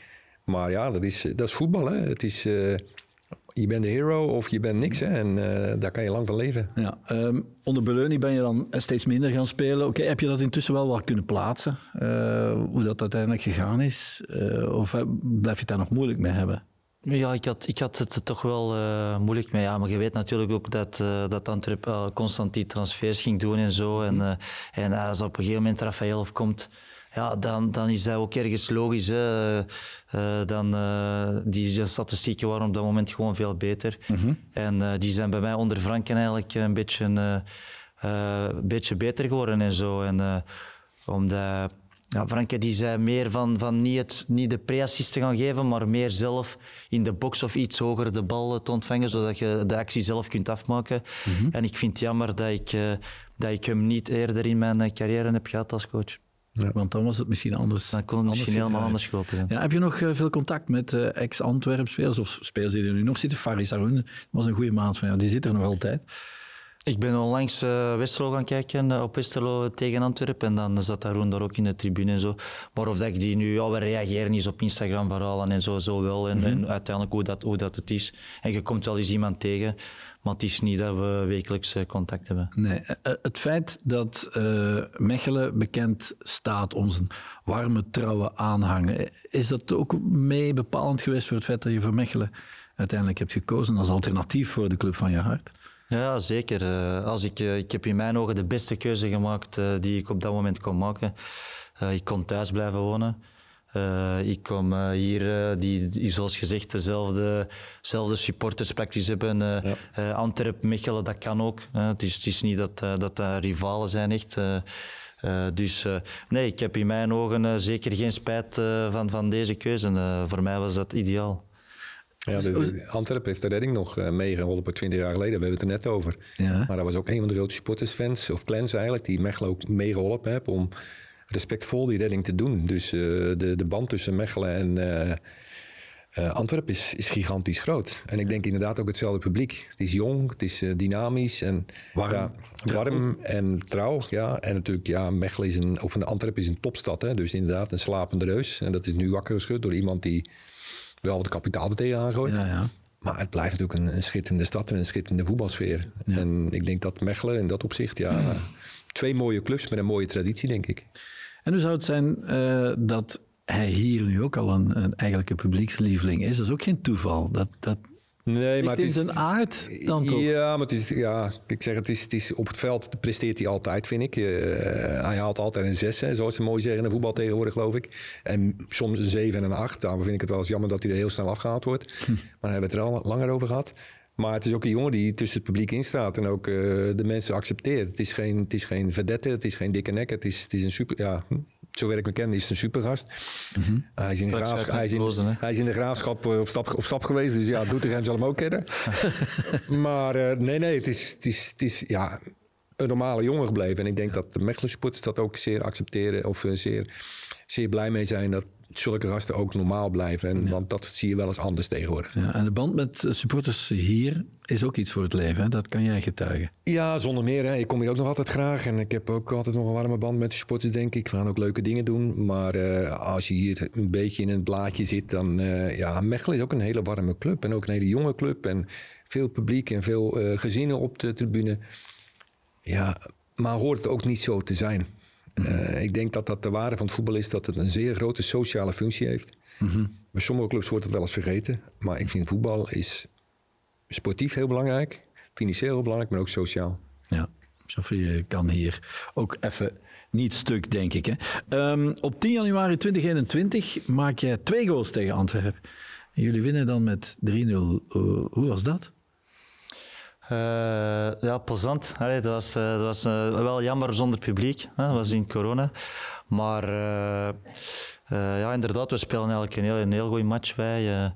Maar ja, dat is, dat is voetbal. Hè. Het is, uh, je bent de hero of je bent niks. Hè. En uh, daar kan je lang van leven. Ja, um, onder Beleuni ben je dan steeds minder gaan spelen. Oké, heb je dat intussen wel wat kunnen plaatsen? Uh, hoe dat uiteindelijk gegaan is? of blijf je het daar nog moeilijk mee hebben? Ja, ik had, ik had het toch wel uh, moeilijk mee. Ja, maar je weet natuurlijk ook dat, uh, dat Antwerp uh, constant die transfers ging doen en zo. En, uh, en als op een gegeven moment Rafael komt, ja, dan, dan is dat ook ergens logisch. Hè. dan, die statistieken waren op dat moment gewoon veel beter. Mm -hmm. En die zijn bij mij onder Franken eigenlijk een beetje, een beetje beter geworden en zo. En, omdat ja, Franke die zei meer van, van niet, het, niet de pre-assist te gaan geven, maar meer zelf in de box of iets hoger de bal te ontvangen, zodat je de actie zelf kunt afmaken. Mm -hmm. En ik vind het jammer dat ik, uh, dat ik hem niet eerder in mijn eh, carrière heb gehad als coach. Ja, want dan was het misschien anders. Dan kon het misschien helemaal anders gelopen zijn. Ja, heb je nog uh, veel contact met ex-Antwerp-spelers of spelers die er nu nog zitten? Faris Arun was een goede maand van jou, die zit er nog altijd. Ik ben onlangs uh, Westerlo gaan kijken uh, op Westerlo tegen Antwerpen. En dan zat Haroon daar ook in de tribune en zo. Maar of dat ik die nu... Ja, we reageren eens op Instagram verhalen en zo, zo wel. En, en, mhm. uiteindelijk hoe dat, hoe dat het is. En je komt wel eens iemand tegen. Maar het is niet dat we wekelijks eh, contact hebben. Nee, het feit dat Mechelen bekend staat, onze warme, trouwe aanhanger, is dat ook mee bepalend geweest voor het feit dat je voor Mechelen uiteindelijk hebt gekozen als alternatief voor de club van je hart? Ja, zeker. Eh, als ik, eh, ik heb in mijn ogen de beste keuze gemaakt uh, die ik op dat moment kon maken. ik kon thuis blijven wonen. ik kom hier, die, die, zoals gezegd, dezelfde, dezelfde supporters praktisch hebben. Ja. Antwerp, Mechelen, dat kan ook. het, is, het is niet dat dat rivalen zijn, echt. dus nee, ik heb in mijn ogen zeker geen spijt van, van deze keuze. voor mij was dat ideaal. Ja, de, Antwerpen heeft de redding nog uh, meegeholpen 20 jaar geleden. We hebben het er net over. Ja. Maar dat was ook een van de grote supportersfans, of clans eigenlijk, die Mechelen ook meegeholpen hebben om respectvol die redding te doen. Dus uh, de, de band tussen Mechelen en uh, Antwerpen is, is gigantisch groot. En ik denk inderdaad ook hetzelfde publiek. Het is jong, het is dynamisch en warm, ja, warm en trouw. Ja. En natuurlijk, ja, Mechelen is een, of Antwerpen is een topstad. Hè. Dus inderdaad een slapende reus. En dat is nu wakker geschud door iemand die wel wat kapitaal er tegenaan gooit. Ja, ja. Maar het blijft natuurlijk een, een schitterende stad en een schitterende voetbalsfeer. En ik denk dat Mechelen in dat opzicht, ja, twee mooie clubs met een mooie traditie, denk ik. En hoe zou het zijn uh, dat hij hier nu ook al een, een eigenlijke publiekslieveling is? Dat is ook geen toeval. Dat, dat Nee, maar het is een aard dan toch? Ja, maar het is, ja, ik zeg, het is, het is op het veld presteert hij altijd, vind ik. Uh, hij haalt altijd een 6, zoals ze mooi zeggen in de voetbal tegenwoordig, geloof ik. En soms een 7 en een 8. Daarom vind ik het wel eens jammer dat hij er heel snel afgehaald wordt. Hm. Maar daar hebben we het er al langer over gehad. Maar het is ook een jongen die tussen het publiek instaat en ook uh, de mensen accepteert. Het is geen, het is geen vedette, het is geen dikke nek. Het is, het is een super, ja, zover ik me ken, is het een supergast. Mm -hmm. hij, is in de graaf, hij, is in, hij is in de graafschap eh, op stap, op stap geweest, dus ja, Doetinchem zal hem ook kennen. maar uh, nee, nee, het is, het is, het is ja, een normale jongen gebleven. En ik denk dat de Mechelen supporters dat ook zeer accepteren of uh, zeer, zeer blij mee zijn dat zulke gasten ook normaal blijven. En, Want dat zie je wel eens anders tegenwoordig. Ja, en de band met supporters hier is ook iets voor het leven. Hè? Dat kan jij getuigen. Ja, zonder meer. Hè. Ik kom hier ook nog altijd graag. En ik heb ook altijd nog een warme band met de supporters, denk ik. We gaan ook leuke dingen doen. Maar uh, als je hier een beetje in een blaadje zit, dan... Uh, ja, Mechelen is ook een hele warme club. En ook een hele jonge club. En veel publiek en veel uh, gezinnen op de tribune. Ja, maar hoort het ook niet zo te zijn. Uh, ik denk dat dat de waarde van het voetbal is dat het een zeer grote sociale functie heeft. Mm Bij sommige clubs wordt het wel eens vergeten. Maar ik vind voetbal is sportief heel belangrijk, financieel heel belangrijk, maar ook sociaal. Ja, Sophie kan hier ook even niet stuk, denk ik. Hè. Um, op 10 januari 2021 maak jij twee goals tegen Antwerpen. Jullie winnen dan met 3-0. Uh, hoe was dat? Uh, ja, plezant. Allee, dat was, uh, dat was uh, wel jammer zonder publiek. Hè. Dat was in corona. Maar ja, inderdaad, we spelen eigenlijk een heel, een heel goede match bij.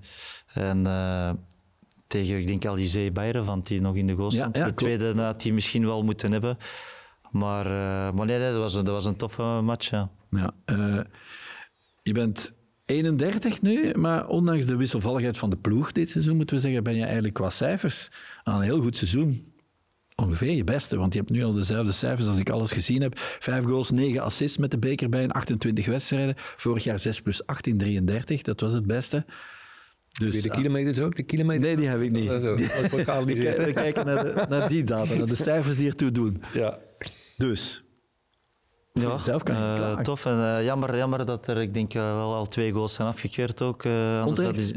en tegen, ik denk, Alizé Bayern, van die nog in de goal stond. Ja, ja, de tweede had hij misschien wel moeten hebben. Maar, maar nee, dat, was, dat was een toffe match. Ja. ja je bent 31 nu, maar ondanks de wisselvalligheid van de ploeg dit seizoen, moeten we zeggen, ben je eigenlijk qua cijfers aan een heel goed seizoen ongeveer je beste. Want je hebt nu al dezelfde cijfers als ik alles gezien heb. Vijf goals, negen assists met de beker bij in 28 wedstrijden. Vorig jaar 6 plus 18, 33. Dat was het beste. Dus, de kilometers ook? De kilometers? Nee, die heb ik niet. We kijken naar, de, naar die data, naar de cijfers die ertoe doen. Ja. Dus, ja, zelf kan uh, tof. En uh, jammer, jammer dat er, ik denk, uh, wel al twee goals zijn afgekeurd ook. onterecht? Is,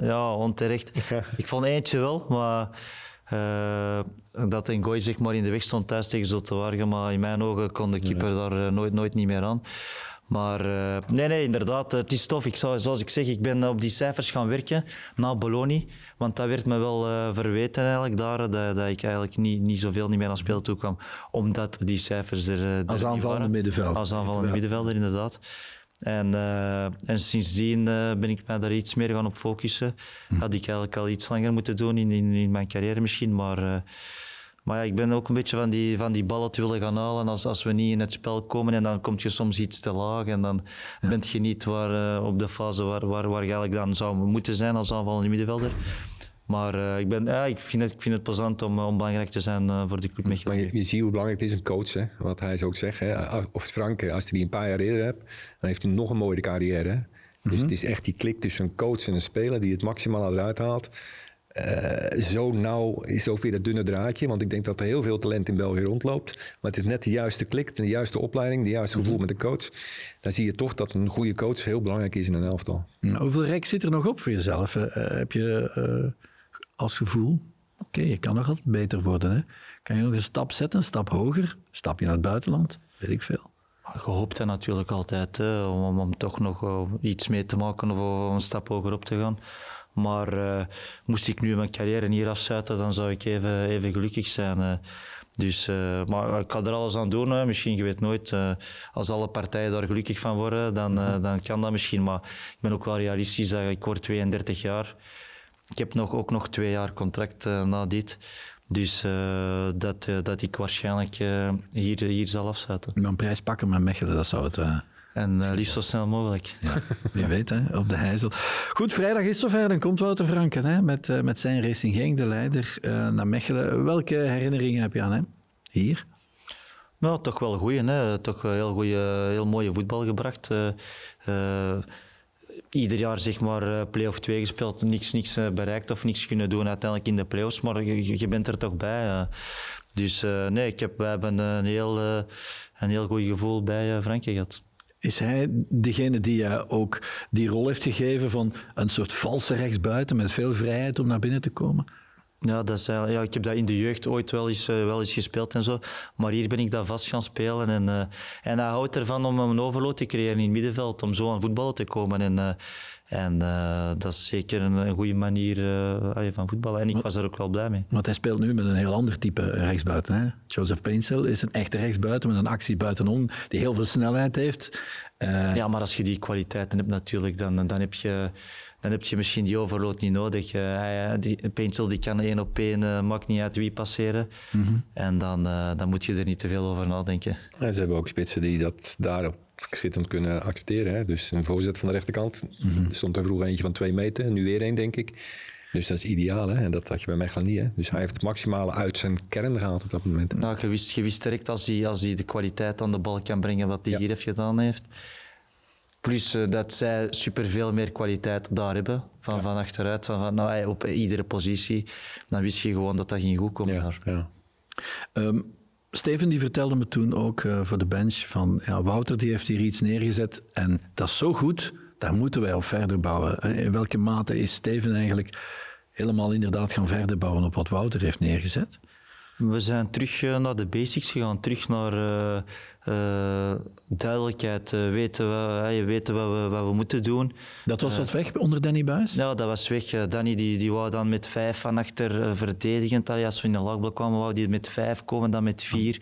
ja, onterecht. ik vond eentje wel, maar dat een gooi zeg maar in de weg stond thuis tegen Zultewaargen. Maar in mijn ogen kon de keeper daar nooit, nooit niet meer aan. Maar uh, nee, nee, inderdaad, het is tof. Ik zou, zoals ik zeg, ik ben op die cijfers gaan werken na Bologna. Want dat werd me wel uh, verweten eigenlijk daar, dat, dat, ik eigenlijk niet, niet zoveel niet meer aan spelen toe kwam. Omdat die cijfers er, er Als aanvallende middenvelder. Als aanvallende middenvelder, inderdaad. En, uh, en sindsdien ben ik mij daar iets meer gaan op focussen. Hm. Had ik eigenlijk al iets langer moeten doen in, in, in mijn carrière misschien, maar... Maar ja, ik ben ook een beetje van die, van die ballen te willen gaan halen als, als we niet in het spel komen. En dan kom je soms iets te laag. En dan ja. ben je niet waar, uh, op de fase waar, waar, waar je eigenlijk dan zou moeten zijn als aanvallende middenvelder. Maar uh, ik, ben, ja, ik, vind het, ik vind het plezant om, om belangrijk te zijn uh, voor de club Mechelen. Maar je, je, ziet hoe belangrijk het is een coach, hè? wat hij zo ook zegt. Hè? Of Frank, als hij die een paar jaar eerder hebt, dan heeft hij nog een mooie carrière. Hè? Dus mhm. het is echt die klik tussen een coach en een speler die het maximaal eruit haalt. Uh, zo nauw is ook weer dat dunne draadje. Want ik denk dat er heel veel talent in België rondloopt. Maar het is net de juiste klik, de juiste opleiding, de juiste gevoel mhm. met de coach. Dan zie je toch dat een goede coach heel belangrijk is in een elftal. hoeveel rek zit er nog op voor jezelf? Uh, heb je uh, als gevoel, oké, je kan nog wat beter worden. Hè? Kan je nog een stap zetten, een stap hoger? Stap je naar het buitenland? Weet ik veel. Je hoopt er natuurlijk altijd om, om, toch nog iets mee te maken of een stap hoger op te gaan. Maar uh, moest ik nu mijn carrière hier afsluiten, dan zou ik even, even gelukkig zijn. Uh. Dus, uh, maar ik kan er alles aan doen. Misschien, je weet nooit. als alle partijen daar gelukkig van worden, dan, dan kan dat misschien. Maar ik ben ook wel realistisch. Dat ik word 32 jaar. Ik heb nog, ook nog twee jaar contract na dit. Dus dat, dat ik waarschijnlijk hier, hier zal afsluiten. Maar een prijs pakken met Mechelen, dat zou het... En uh, liefst zo snel mogelijk. Ja, wie weet, hè, op de Heizel. Goed, vrijdag is zover. Dan komt Wouter Franken hè, met, uh, met zijn Racing Genk, de leider, uh, naar Mechelen. Welke herinneringen heb je aan hem hier? Nou, toch wel goeie. Hè. Toch heel, goeie, heel mooie voetbal gebracht. ieder jaar zeg maar play-off 2 gespeeld, niks, niks bereikt of niks kunnen doen uiteindelijk in de play-offs, maar je, je bent er toch bij. dus nee, ik heb, we hebben een heel, een heel goed gevoel bij Frankie gehad. Is hij degene die je ook die rol heeft gegeven van een soort valse rechtsbuiten met veel vrijheid om naar binnen te komen? Ja, dat is, ja, ik heb dat in de jeugd ooit wel eens, uh, wel eens gespeeld en zo. Maar hier ben ik dat vast gaan spelen. En, uh, en hij houdt ervan om een overload te creëren in het middenveld, om zo aan voetballen te komen. En, en uh, dat is zeker een, een goede manier uh, van voetballen. En ik was er ook wel blij mee. Want hij speelt nu met een heel ander type rechtsbuiten. Hè? Joseph Painsel is een echte rechtsbuiten met een actie buitenom die heel veel snelheid heeft. Uh, ja, maar als je die kwaliteiten hebt natuurlijk, dan, dan, heb, je, dan heb je misschien die overload niet nodig. Uh, die, Painsel die kan één op één, uh, maakt niet uit wie passeren. Mm -hmm. En dan, dan moet je er niet te veel over nadenken. En ze hebben ook spitsen die dat daarop zittend kunnen accepteren. Hè? Dus een voorzet van de rechterkant. Mm Er stond er vroeger eentje van twee meter, nu weer één, denk ik. Dus dat is ideaal, hè? en dat had je bij Mechelen niet. Hè? Dus hij heeft het maximale uit zijn kern gehaald op dat moment. Nou, je wist, je wist direct als hij, als hij de kwaliteit aan de bal kan brengen wat hij hier heeft gedaan heeft. Plus uh, dat zij superveel meer kwaliteit daar hebben, van, van achteruit, van, van, nou, op iedere positie. Dan wist je gewoon dat dat ging goed komen. Ja, ja. Um, Steven die vertelde me toen ook uh, voor de bench van ja, Wouter die heeft hier iets neergezet en dat is zo goed, daar moeten wij op verder bouwen. In welke mate is Steven eigenlijk helemaal inderdaad gaan verder bouwen op wat Wouter heeft neergezet? We zijn terug eh, naar de basics gegaan, terug naar uh, duidelijkheid. Uh, weten, we, weten wat we, wat we moeten doen. Dat was wat weg onder Danny Buis? Ja, dat was weg. Danny die, die wou dan met vijf van achter verdedigend. Als we in de lagblok kwamen, wou die met vijf komen, dan met vier.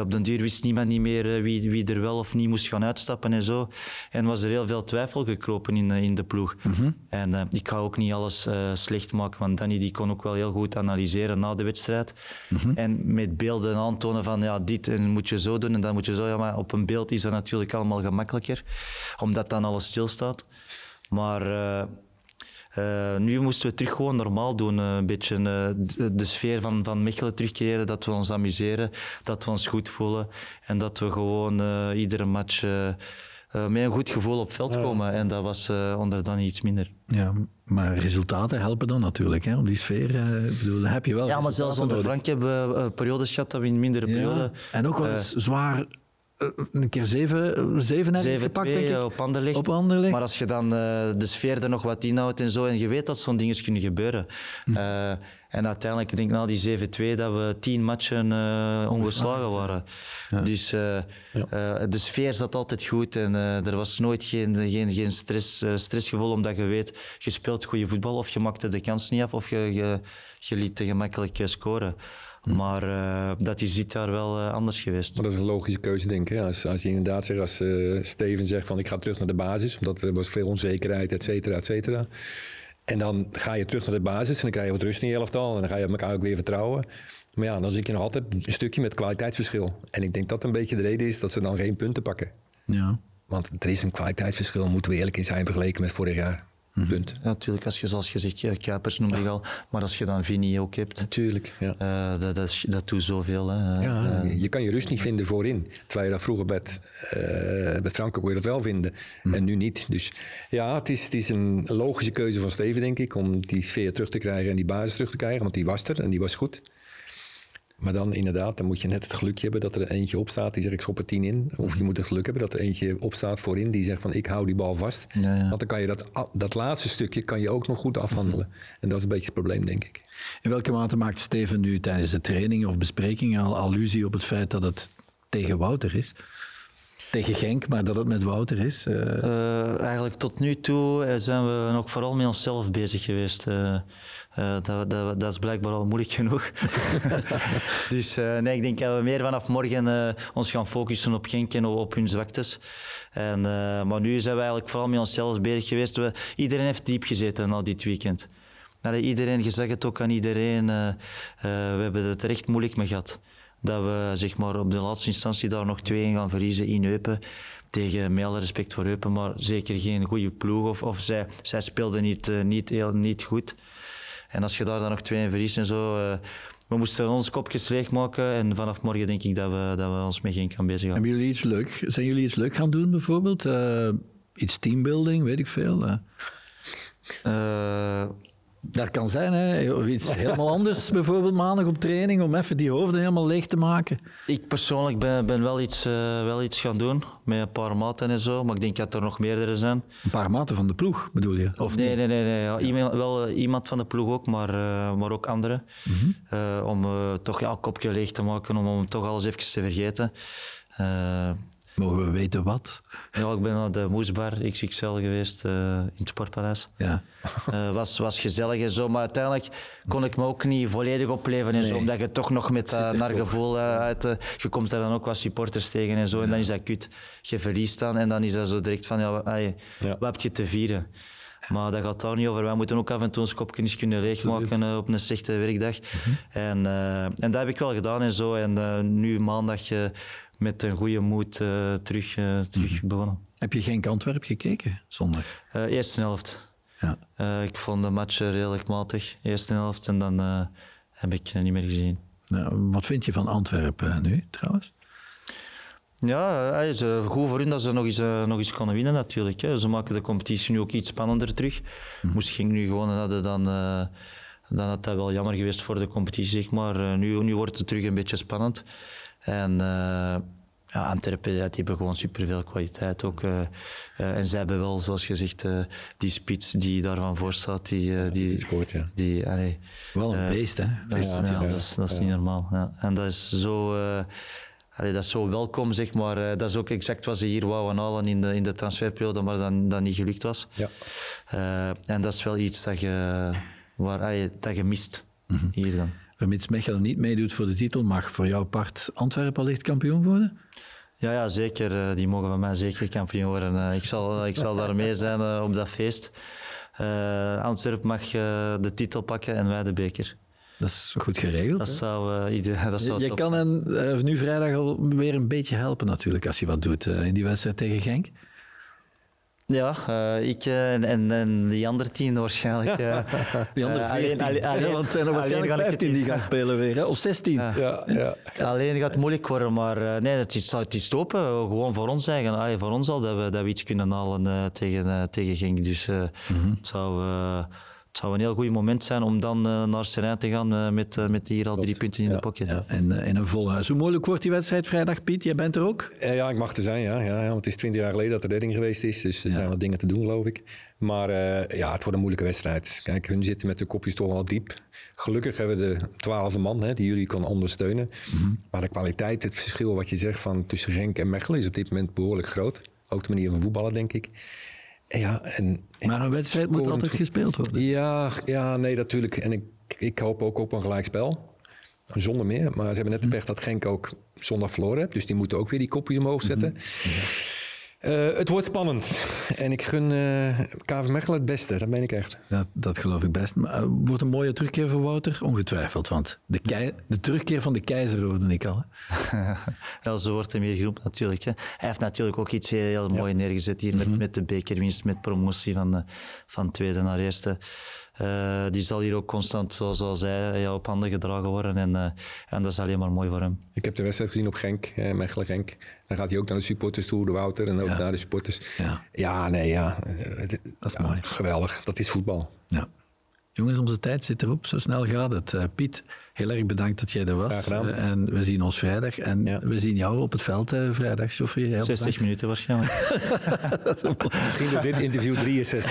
Op den duur wist niemand niet meer wie, wie er wel of niet moest gaan uitstappen en zo. En was er heel veel twijfel gekropen in, in de ploeg. Mhm. En ik ga ook niet alles slecht maken, want Danny die kon ook wel heel goed analyseren na de wedstrijd. Mhm. En met beelden aantonen van ja, dit moet je zo doen en dan moet je zo. Ja, maar op een beeld is dat natuurlijk allemaal gemakkelijker, omdat dan alles stilstaat. Maar uh, uh, nu moesten we terug gewoon normaal doen. Uh, een beetje de, de, sfeer van, van Mechelen terugkeren, dat we ons amuseren, dat we ons goed voelen en dat we gewoon iedere match uh, met een goed gevoel op veld komen. En dat was uh, onder dan iets minder. Ja, maar resultaten helpen dan natuurlijk, hè, om die sfeer. Uh, bedoel, heb je wel. Ja, maar zelfs onder Frank hebben we periodes gehad dat we in mindere periode. En ook wel eens zwaar een keer zeven, zeven hebben gepakt, denk ik. Op Anderlecht. op Anderlecht. Maar als je dan uh, de sfeer er nog wat inhoudt en zo, en je weet dat zo'n dingen kunnen gebeuren. Hm. Uh, en uiteindelijk, ik denk na die 7-2, dat we tien matchen uh, ongeslagen waren. Ja. Dus ja. de sfeer zat altijd goed en er was nooit geen, geen, geen stress, stressgevoel, omdat je weet, je speelt goede voetbal of je maakte de kans niet af of je, je, je liet te gemakkelijk scoren. Hm. Maar uh, dat is dit jaar wel uh, anders geweest. Maar dat is een logische keuze, denk ik. Als, als je inderdaad zegt, als uh, Steven zegt van ik ga terug naar de basis, omdat er was veel onzekerheid, et cetera, et cetera. En dan ga je terug naar de basis en dan krijg je wat rust in je elftal en dan ga je elkaar ook weer vertrouwen. Maar ja, dan zie je nog altijd een stukje met kwaliteitsverschil. En ik denk dat een beetje de reden is dat ze dan geen punten pakken. Ja. Want er is een kwaliteitsverschil, moeten we eerlijk in zijn, vergeleken met vorig jaar. Mhm. Punt. Ja, natuurlijk, als je zoals je zegt, Kuipers noemde je al, maar als je dan Vini ook hebt. Natuurlijk, ja. Uh, dat, dat, dat doet zoveel. Hè. Ja, uh, je kan je rust niet vinden voorin. Terwijl je dat vroeger met, uh, met Frank ook dat wel vinden. Mm. En nu niet. Dus ja, het is, het is een logische keuze van Steven, denk ik, om die sfeer terug te krijgen en die basis terug te krijgen. Want die was er en die was goed. Maar dan inderdaad, dan moet je net het geluk hebben dat er eentje opstaat die zegt ik schop er tien in. Of je moet het geluk hebben dat er eentje opstaat voorin die zegt van ik hou die bal vast. Ja, ja. Want dan kan je dat, dat laatste stukje kan je ook nog goed afhandelen. En dat is een beetje het probleem, denk ik. In welke mate maakt Steven nu tijdens de training of bespreking al allusie op het feit dat het tegen Wouter is? Tegen Genk, maar dat het met Wouter is? Uh... eigenlijk tot nu toe eh, zijn we nog vooral met onszelf bezig geweest. Dat, dat, dat, is blijkbaar al moeilijk genoeg. dus nee, ik denk dat we meer vanaf morgen ons gaan focussen op Genk en op hun zwaktes. En, maar nu zijn we eigenlijk vooral met onszelf bezig geweest. We, iedereen heeft diep gezeten al dit weekend. iedereen, je zegt het ook aan iedereen, we hebben het er echt moeilijk mee gehad dat we zeg maar, op de laatste instantie daar nog twee gaan verliezen in Eupen. Tegen met respect voor Eupen, maar zeker geen goede ploeg. Of, of zij, zij speelden niet, uh, niet, heel, niet goed. En als je daar dan nog twee in verliest en zo... Uh, we moesten ons kopjes leegmaken en vanaf morgen denk ik dat we, dat we ons met geen kan bezighouden. Hebben jullie iets leuk? Zijn jullie iets leuk gaan doen bijvoorbeeld? Uh, iets teambuilding, weet ik veel? Dat kan zijn, hè? Iets helemaal anders, bijvoorbeeld maandag op training, om even die hoofden helemaal leeg te maken. Ik persoonlijk ben, ben wel, iets, uh, wel iets gaan doen, met een paar maten en zo, maar ik denk dat er nog meerdere zijn. Een paar maten van de ploeg, bedoel je? Of nee, nee, nee, nee. Ja, iemand, wel uh, iemand van de ploeg ook, maar, uh, maar ook anderen. Mm -hmm. om toch ja, een kopje leeg te maken, om, om toch alles even te vergeten. Mogen we weten wat? Ja, ik ben naar de Moesbar XXL geweest uh, in het Sportpaleis. Ja. Uh, was, was gezellig en zo, maar uiteindelijk kon ik me ook niet volledig opleven en zo, omdat je toch nog met uh, naar gevoel uit... je komt daar dan ook wat supporters tegen en zo, en dan is dat kut. Je verliest dan en dan is dat zo direct van, ja, wat heb je te vieren? Maar dat gaat daar niet over. Wij moeten ook af en toe ons kopje kunnen leegmaken uh, op een slechte werkdag. Mm -hmm. en, uh, en dat heb ik wel gedaan en zo. En uh, nu maandag met een goede moed uh, terug, uh, terug begonnen. Heb je geen Antwerp gekeken zondag? Uh, eerste helft. Ja. ik vond de match redelijk matig, eerste helft, en dan heb ik niet meer gezien. Nou, wat vind je van Antwerpen nu trouwens? Ja, het is goed voor hun dat ze nog eens, nog eens kunnen winnen natuurlijk. Ze maken de competitie nu ook iets spannender terug. Hm. Moest ging nu gewoon hadden, dan, dan had dat wel jammer geweest voor de competitie, zeg maar. nu, nu wordt het terug een beetje spannend. En uh, ja, Antwerpen die hebben gewoon superveel kwaliteit ook. Uh, uh, en zij hebben wel, zoals je zegt, die spits die daarvan voor staat. Die, die, die scoort, ja. Die, allee, wel een beest, hè? Dat is, ja, dat is, dat is niet normaal. Ja. En dat is zo... Allee, dat is zo welkom, zeg maar. Uh, dat is ook exact wat ze hier wouden halen in de, in de transferperiode, maar dan, dan niet gelukt was. Ja. Uh, en dat is wel iets dat je, waar, allee, dat je mist mm -hmm. hier dan. Vermits Mechelen niet meedoet voor de titel, mag voor jouw part Antwerpen allicht kampioen worden? Ja, ja zeker. Eh, die mogen van mij zeker kampioen worden. Eh, ik zal, ik zal daar mee zijn eh, op dat feest. Uh, Antwerpen mag de titel pakken en wij de beker. Dat is goed geregeld. Dat zou, uh, dat zou je, je kan hen uh, nu vrijdag al weer een beetje helpen natuurlijk als je wat doet uh, in die wedstrijd tegen Genk. Ja, uh, ik uh, en, en die andere tien waarschijnlijk. Uh, die andere veertien. Alleen, alleen, want het zijn er waarschijnlijk vijftien die gaan spelen weer, hè? of zestien. Ja, ja. Alleen gaat het moeilijk worden, maar nee, het is, het is open. Gewoon voor ons zeggen. Ah, voor ons al dat we, dat we iets kunnen halen tegen, tegen Genk. Dus mm -hmm. het zou het zou een heel goed moment zijn om dan uh, naar Serijn te gaan uh, met, uh, met hier al drie punten in de pocket. Ja. En in een vol huis. Hoe moeilijk wordt die wedstrijd vrijdag, Piet? Jij bent er ook? ja, ik mag er zijn, ja. ja, want het is twintig jaar geleden dat de redding geweest is. Dus er zijn wat dingen te doen, geloof ik. Maar ja, het wordt een moeilijke wedstrijd. Kijk, hun zitten met de kopjes toch al diep. Gelukkig hebben we de twaalfde man hè, die jullie kan ondersteunen. Mm -hmm. Maar de kwaliteit, het verschil wat je zegt van tussen Genk en Mechelen is op dit moment behoorlijk groot. Ook de manier van voetballen, denk ik. Ja, en, maar een wedstrijd moet altijd gespeeld worden. Ja, ja, nee, natuurlijk. En ik, ik hoop ook op een gelijkspel. Zonder meer. Maar ze hebben net de hm. pech dat Genk ook zondag verloren heeft. Dus die moeten ook weer die kopjes omhoog zetten. Uh, het wordt spannend. En ik gun uh, KV Mechelen het beste, dat meen ik echt. Dat, dat geloof ik best. Maar uh, wordt een mooie terugkeer voor Wouter? Ongetwijfeld, want de, kei, de terugkeer van de keizer hoorde ik al. Wel, zo wordt hij meer genoemd natuurlijk. Hè. Hij heeft natuurlijk ook iets heel, heel moois neergezet hier met, mm -hmm. met de bekerwinst, met promotie van, van tweede naar eerste. Uh, die zal hier ook constant, zoals al zei, ja, op handen gedragen worden. En, uh, en dat is alleen maar mooi voor hem. Ik heb de wedstrijd gezien op Genk, eh, Mechelen-Genk. Dan gaat hij ook naar de supporters toe, de Wouter, en ook ja. naar de supporters. Ja, ja nee, ja. dat is mooi. Geweldig, dat is voetbal. Ja. Jongens, onze tijd zit erop. Zo snel gaat het. Uh, Piet, heel erg bedankt dat jij er was. Uh, en we zien ons vrijdag. En ja. we zien jou op het veld uh, vrijdag, Sophie. 60 bedankt. minuten waarschijnlijk. Misschien door dit interview 63.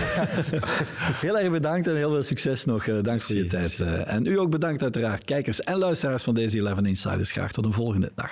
heel erg bedankt en heel veel succes nog. dank voor je tijd. en u ook bedankt uiteraard, kijkers en luisteraars van deze 11 Insiders. Graag tot een volgende dag.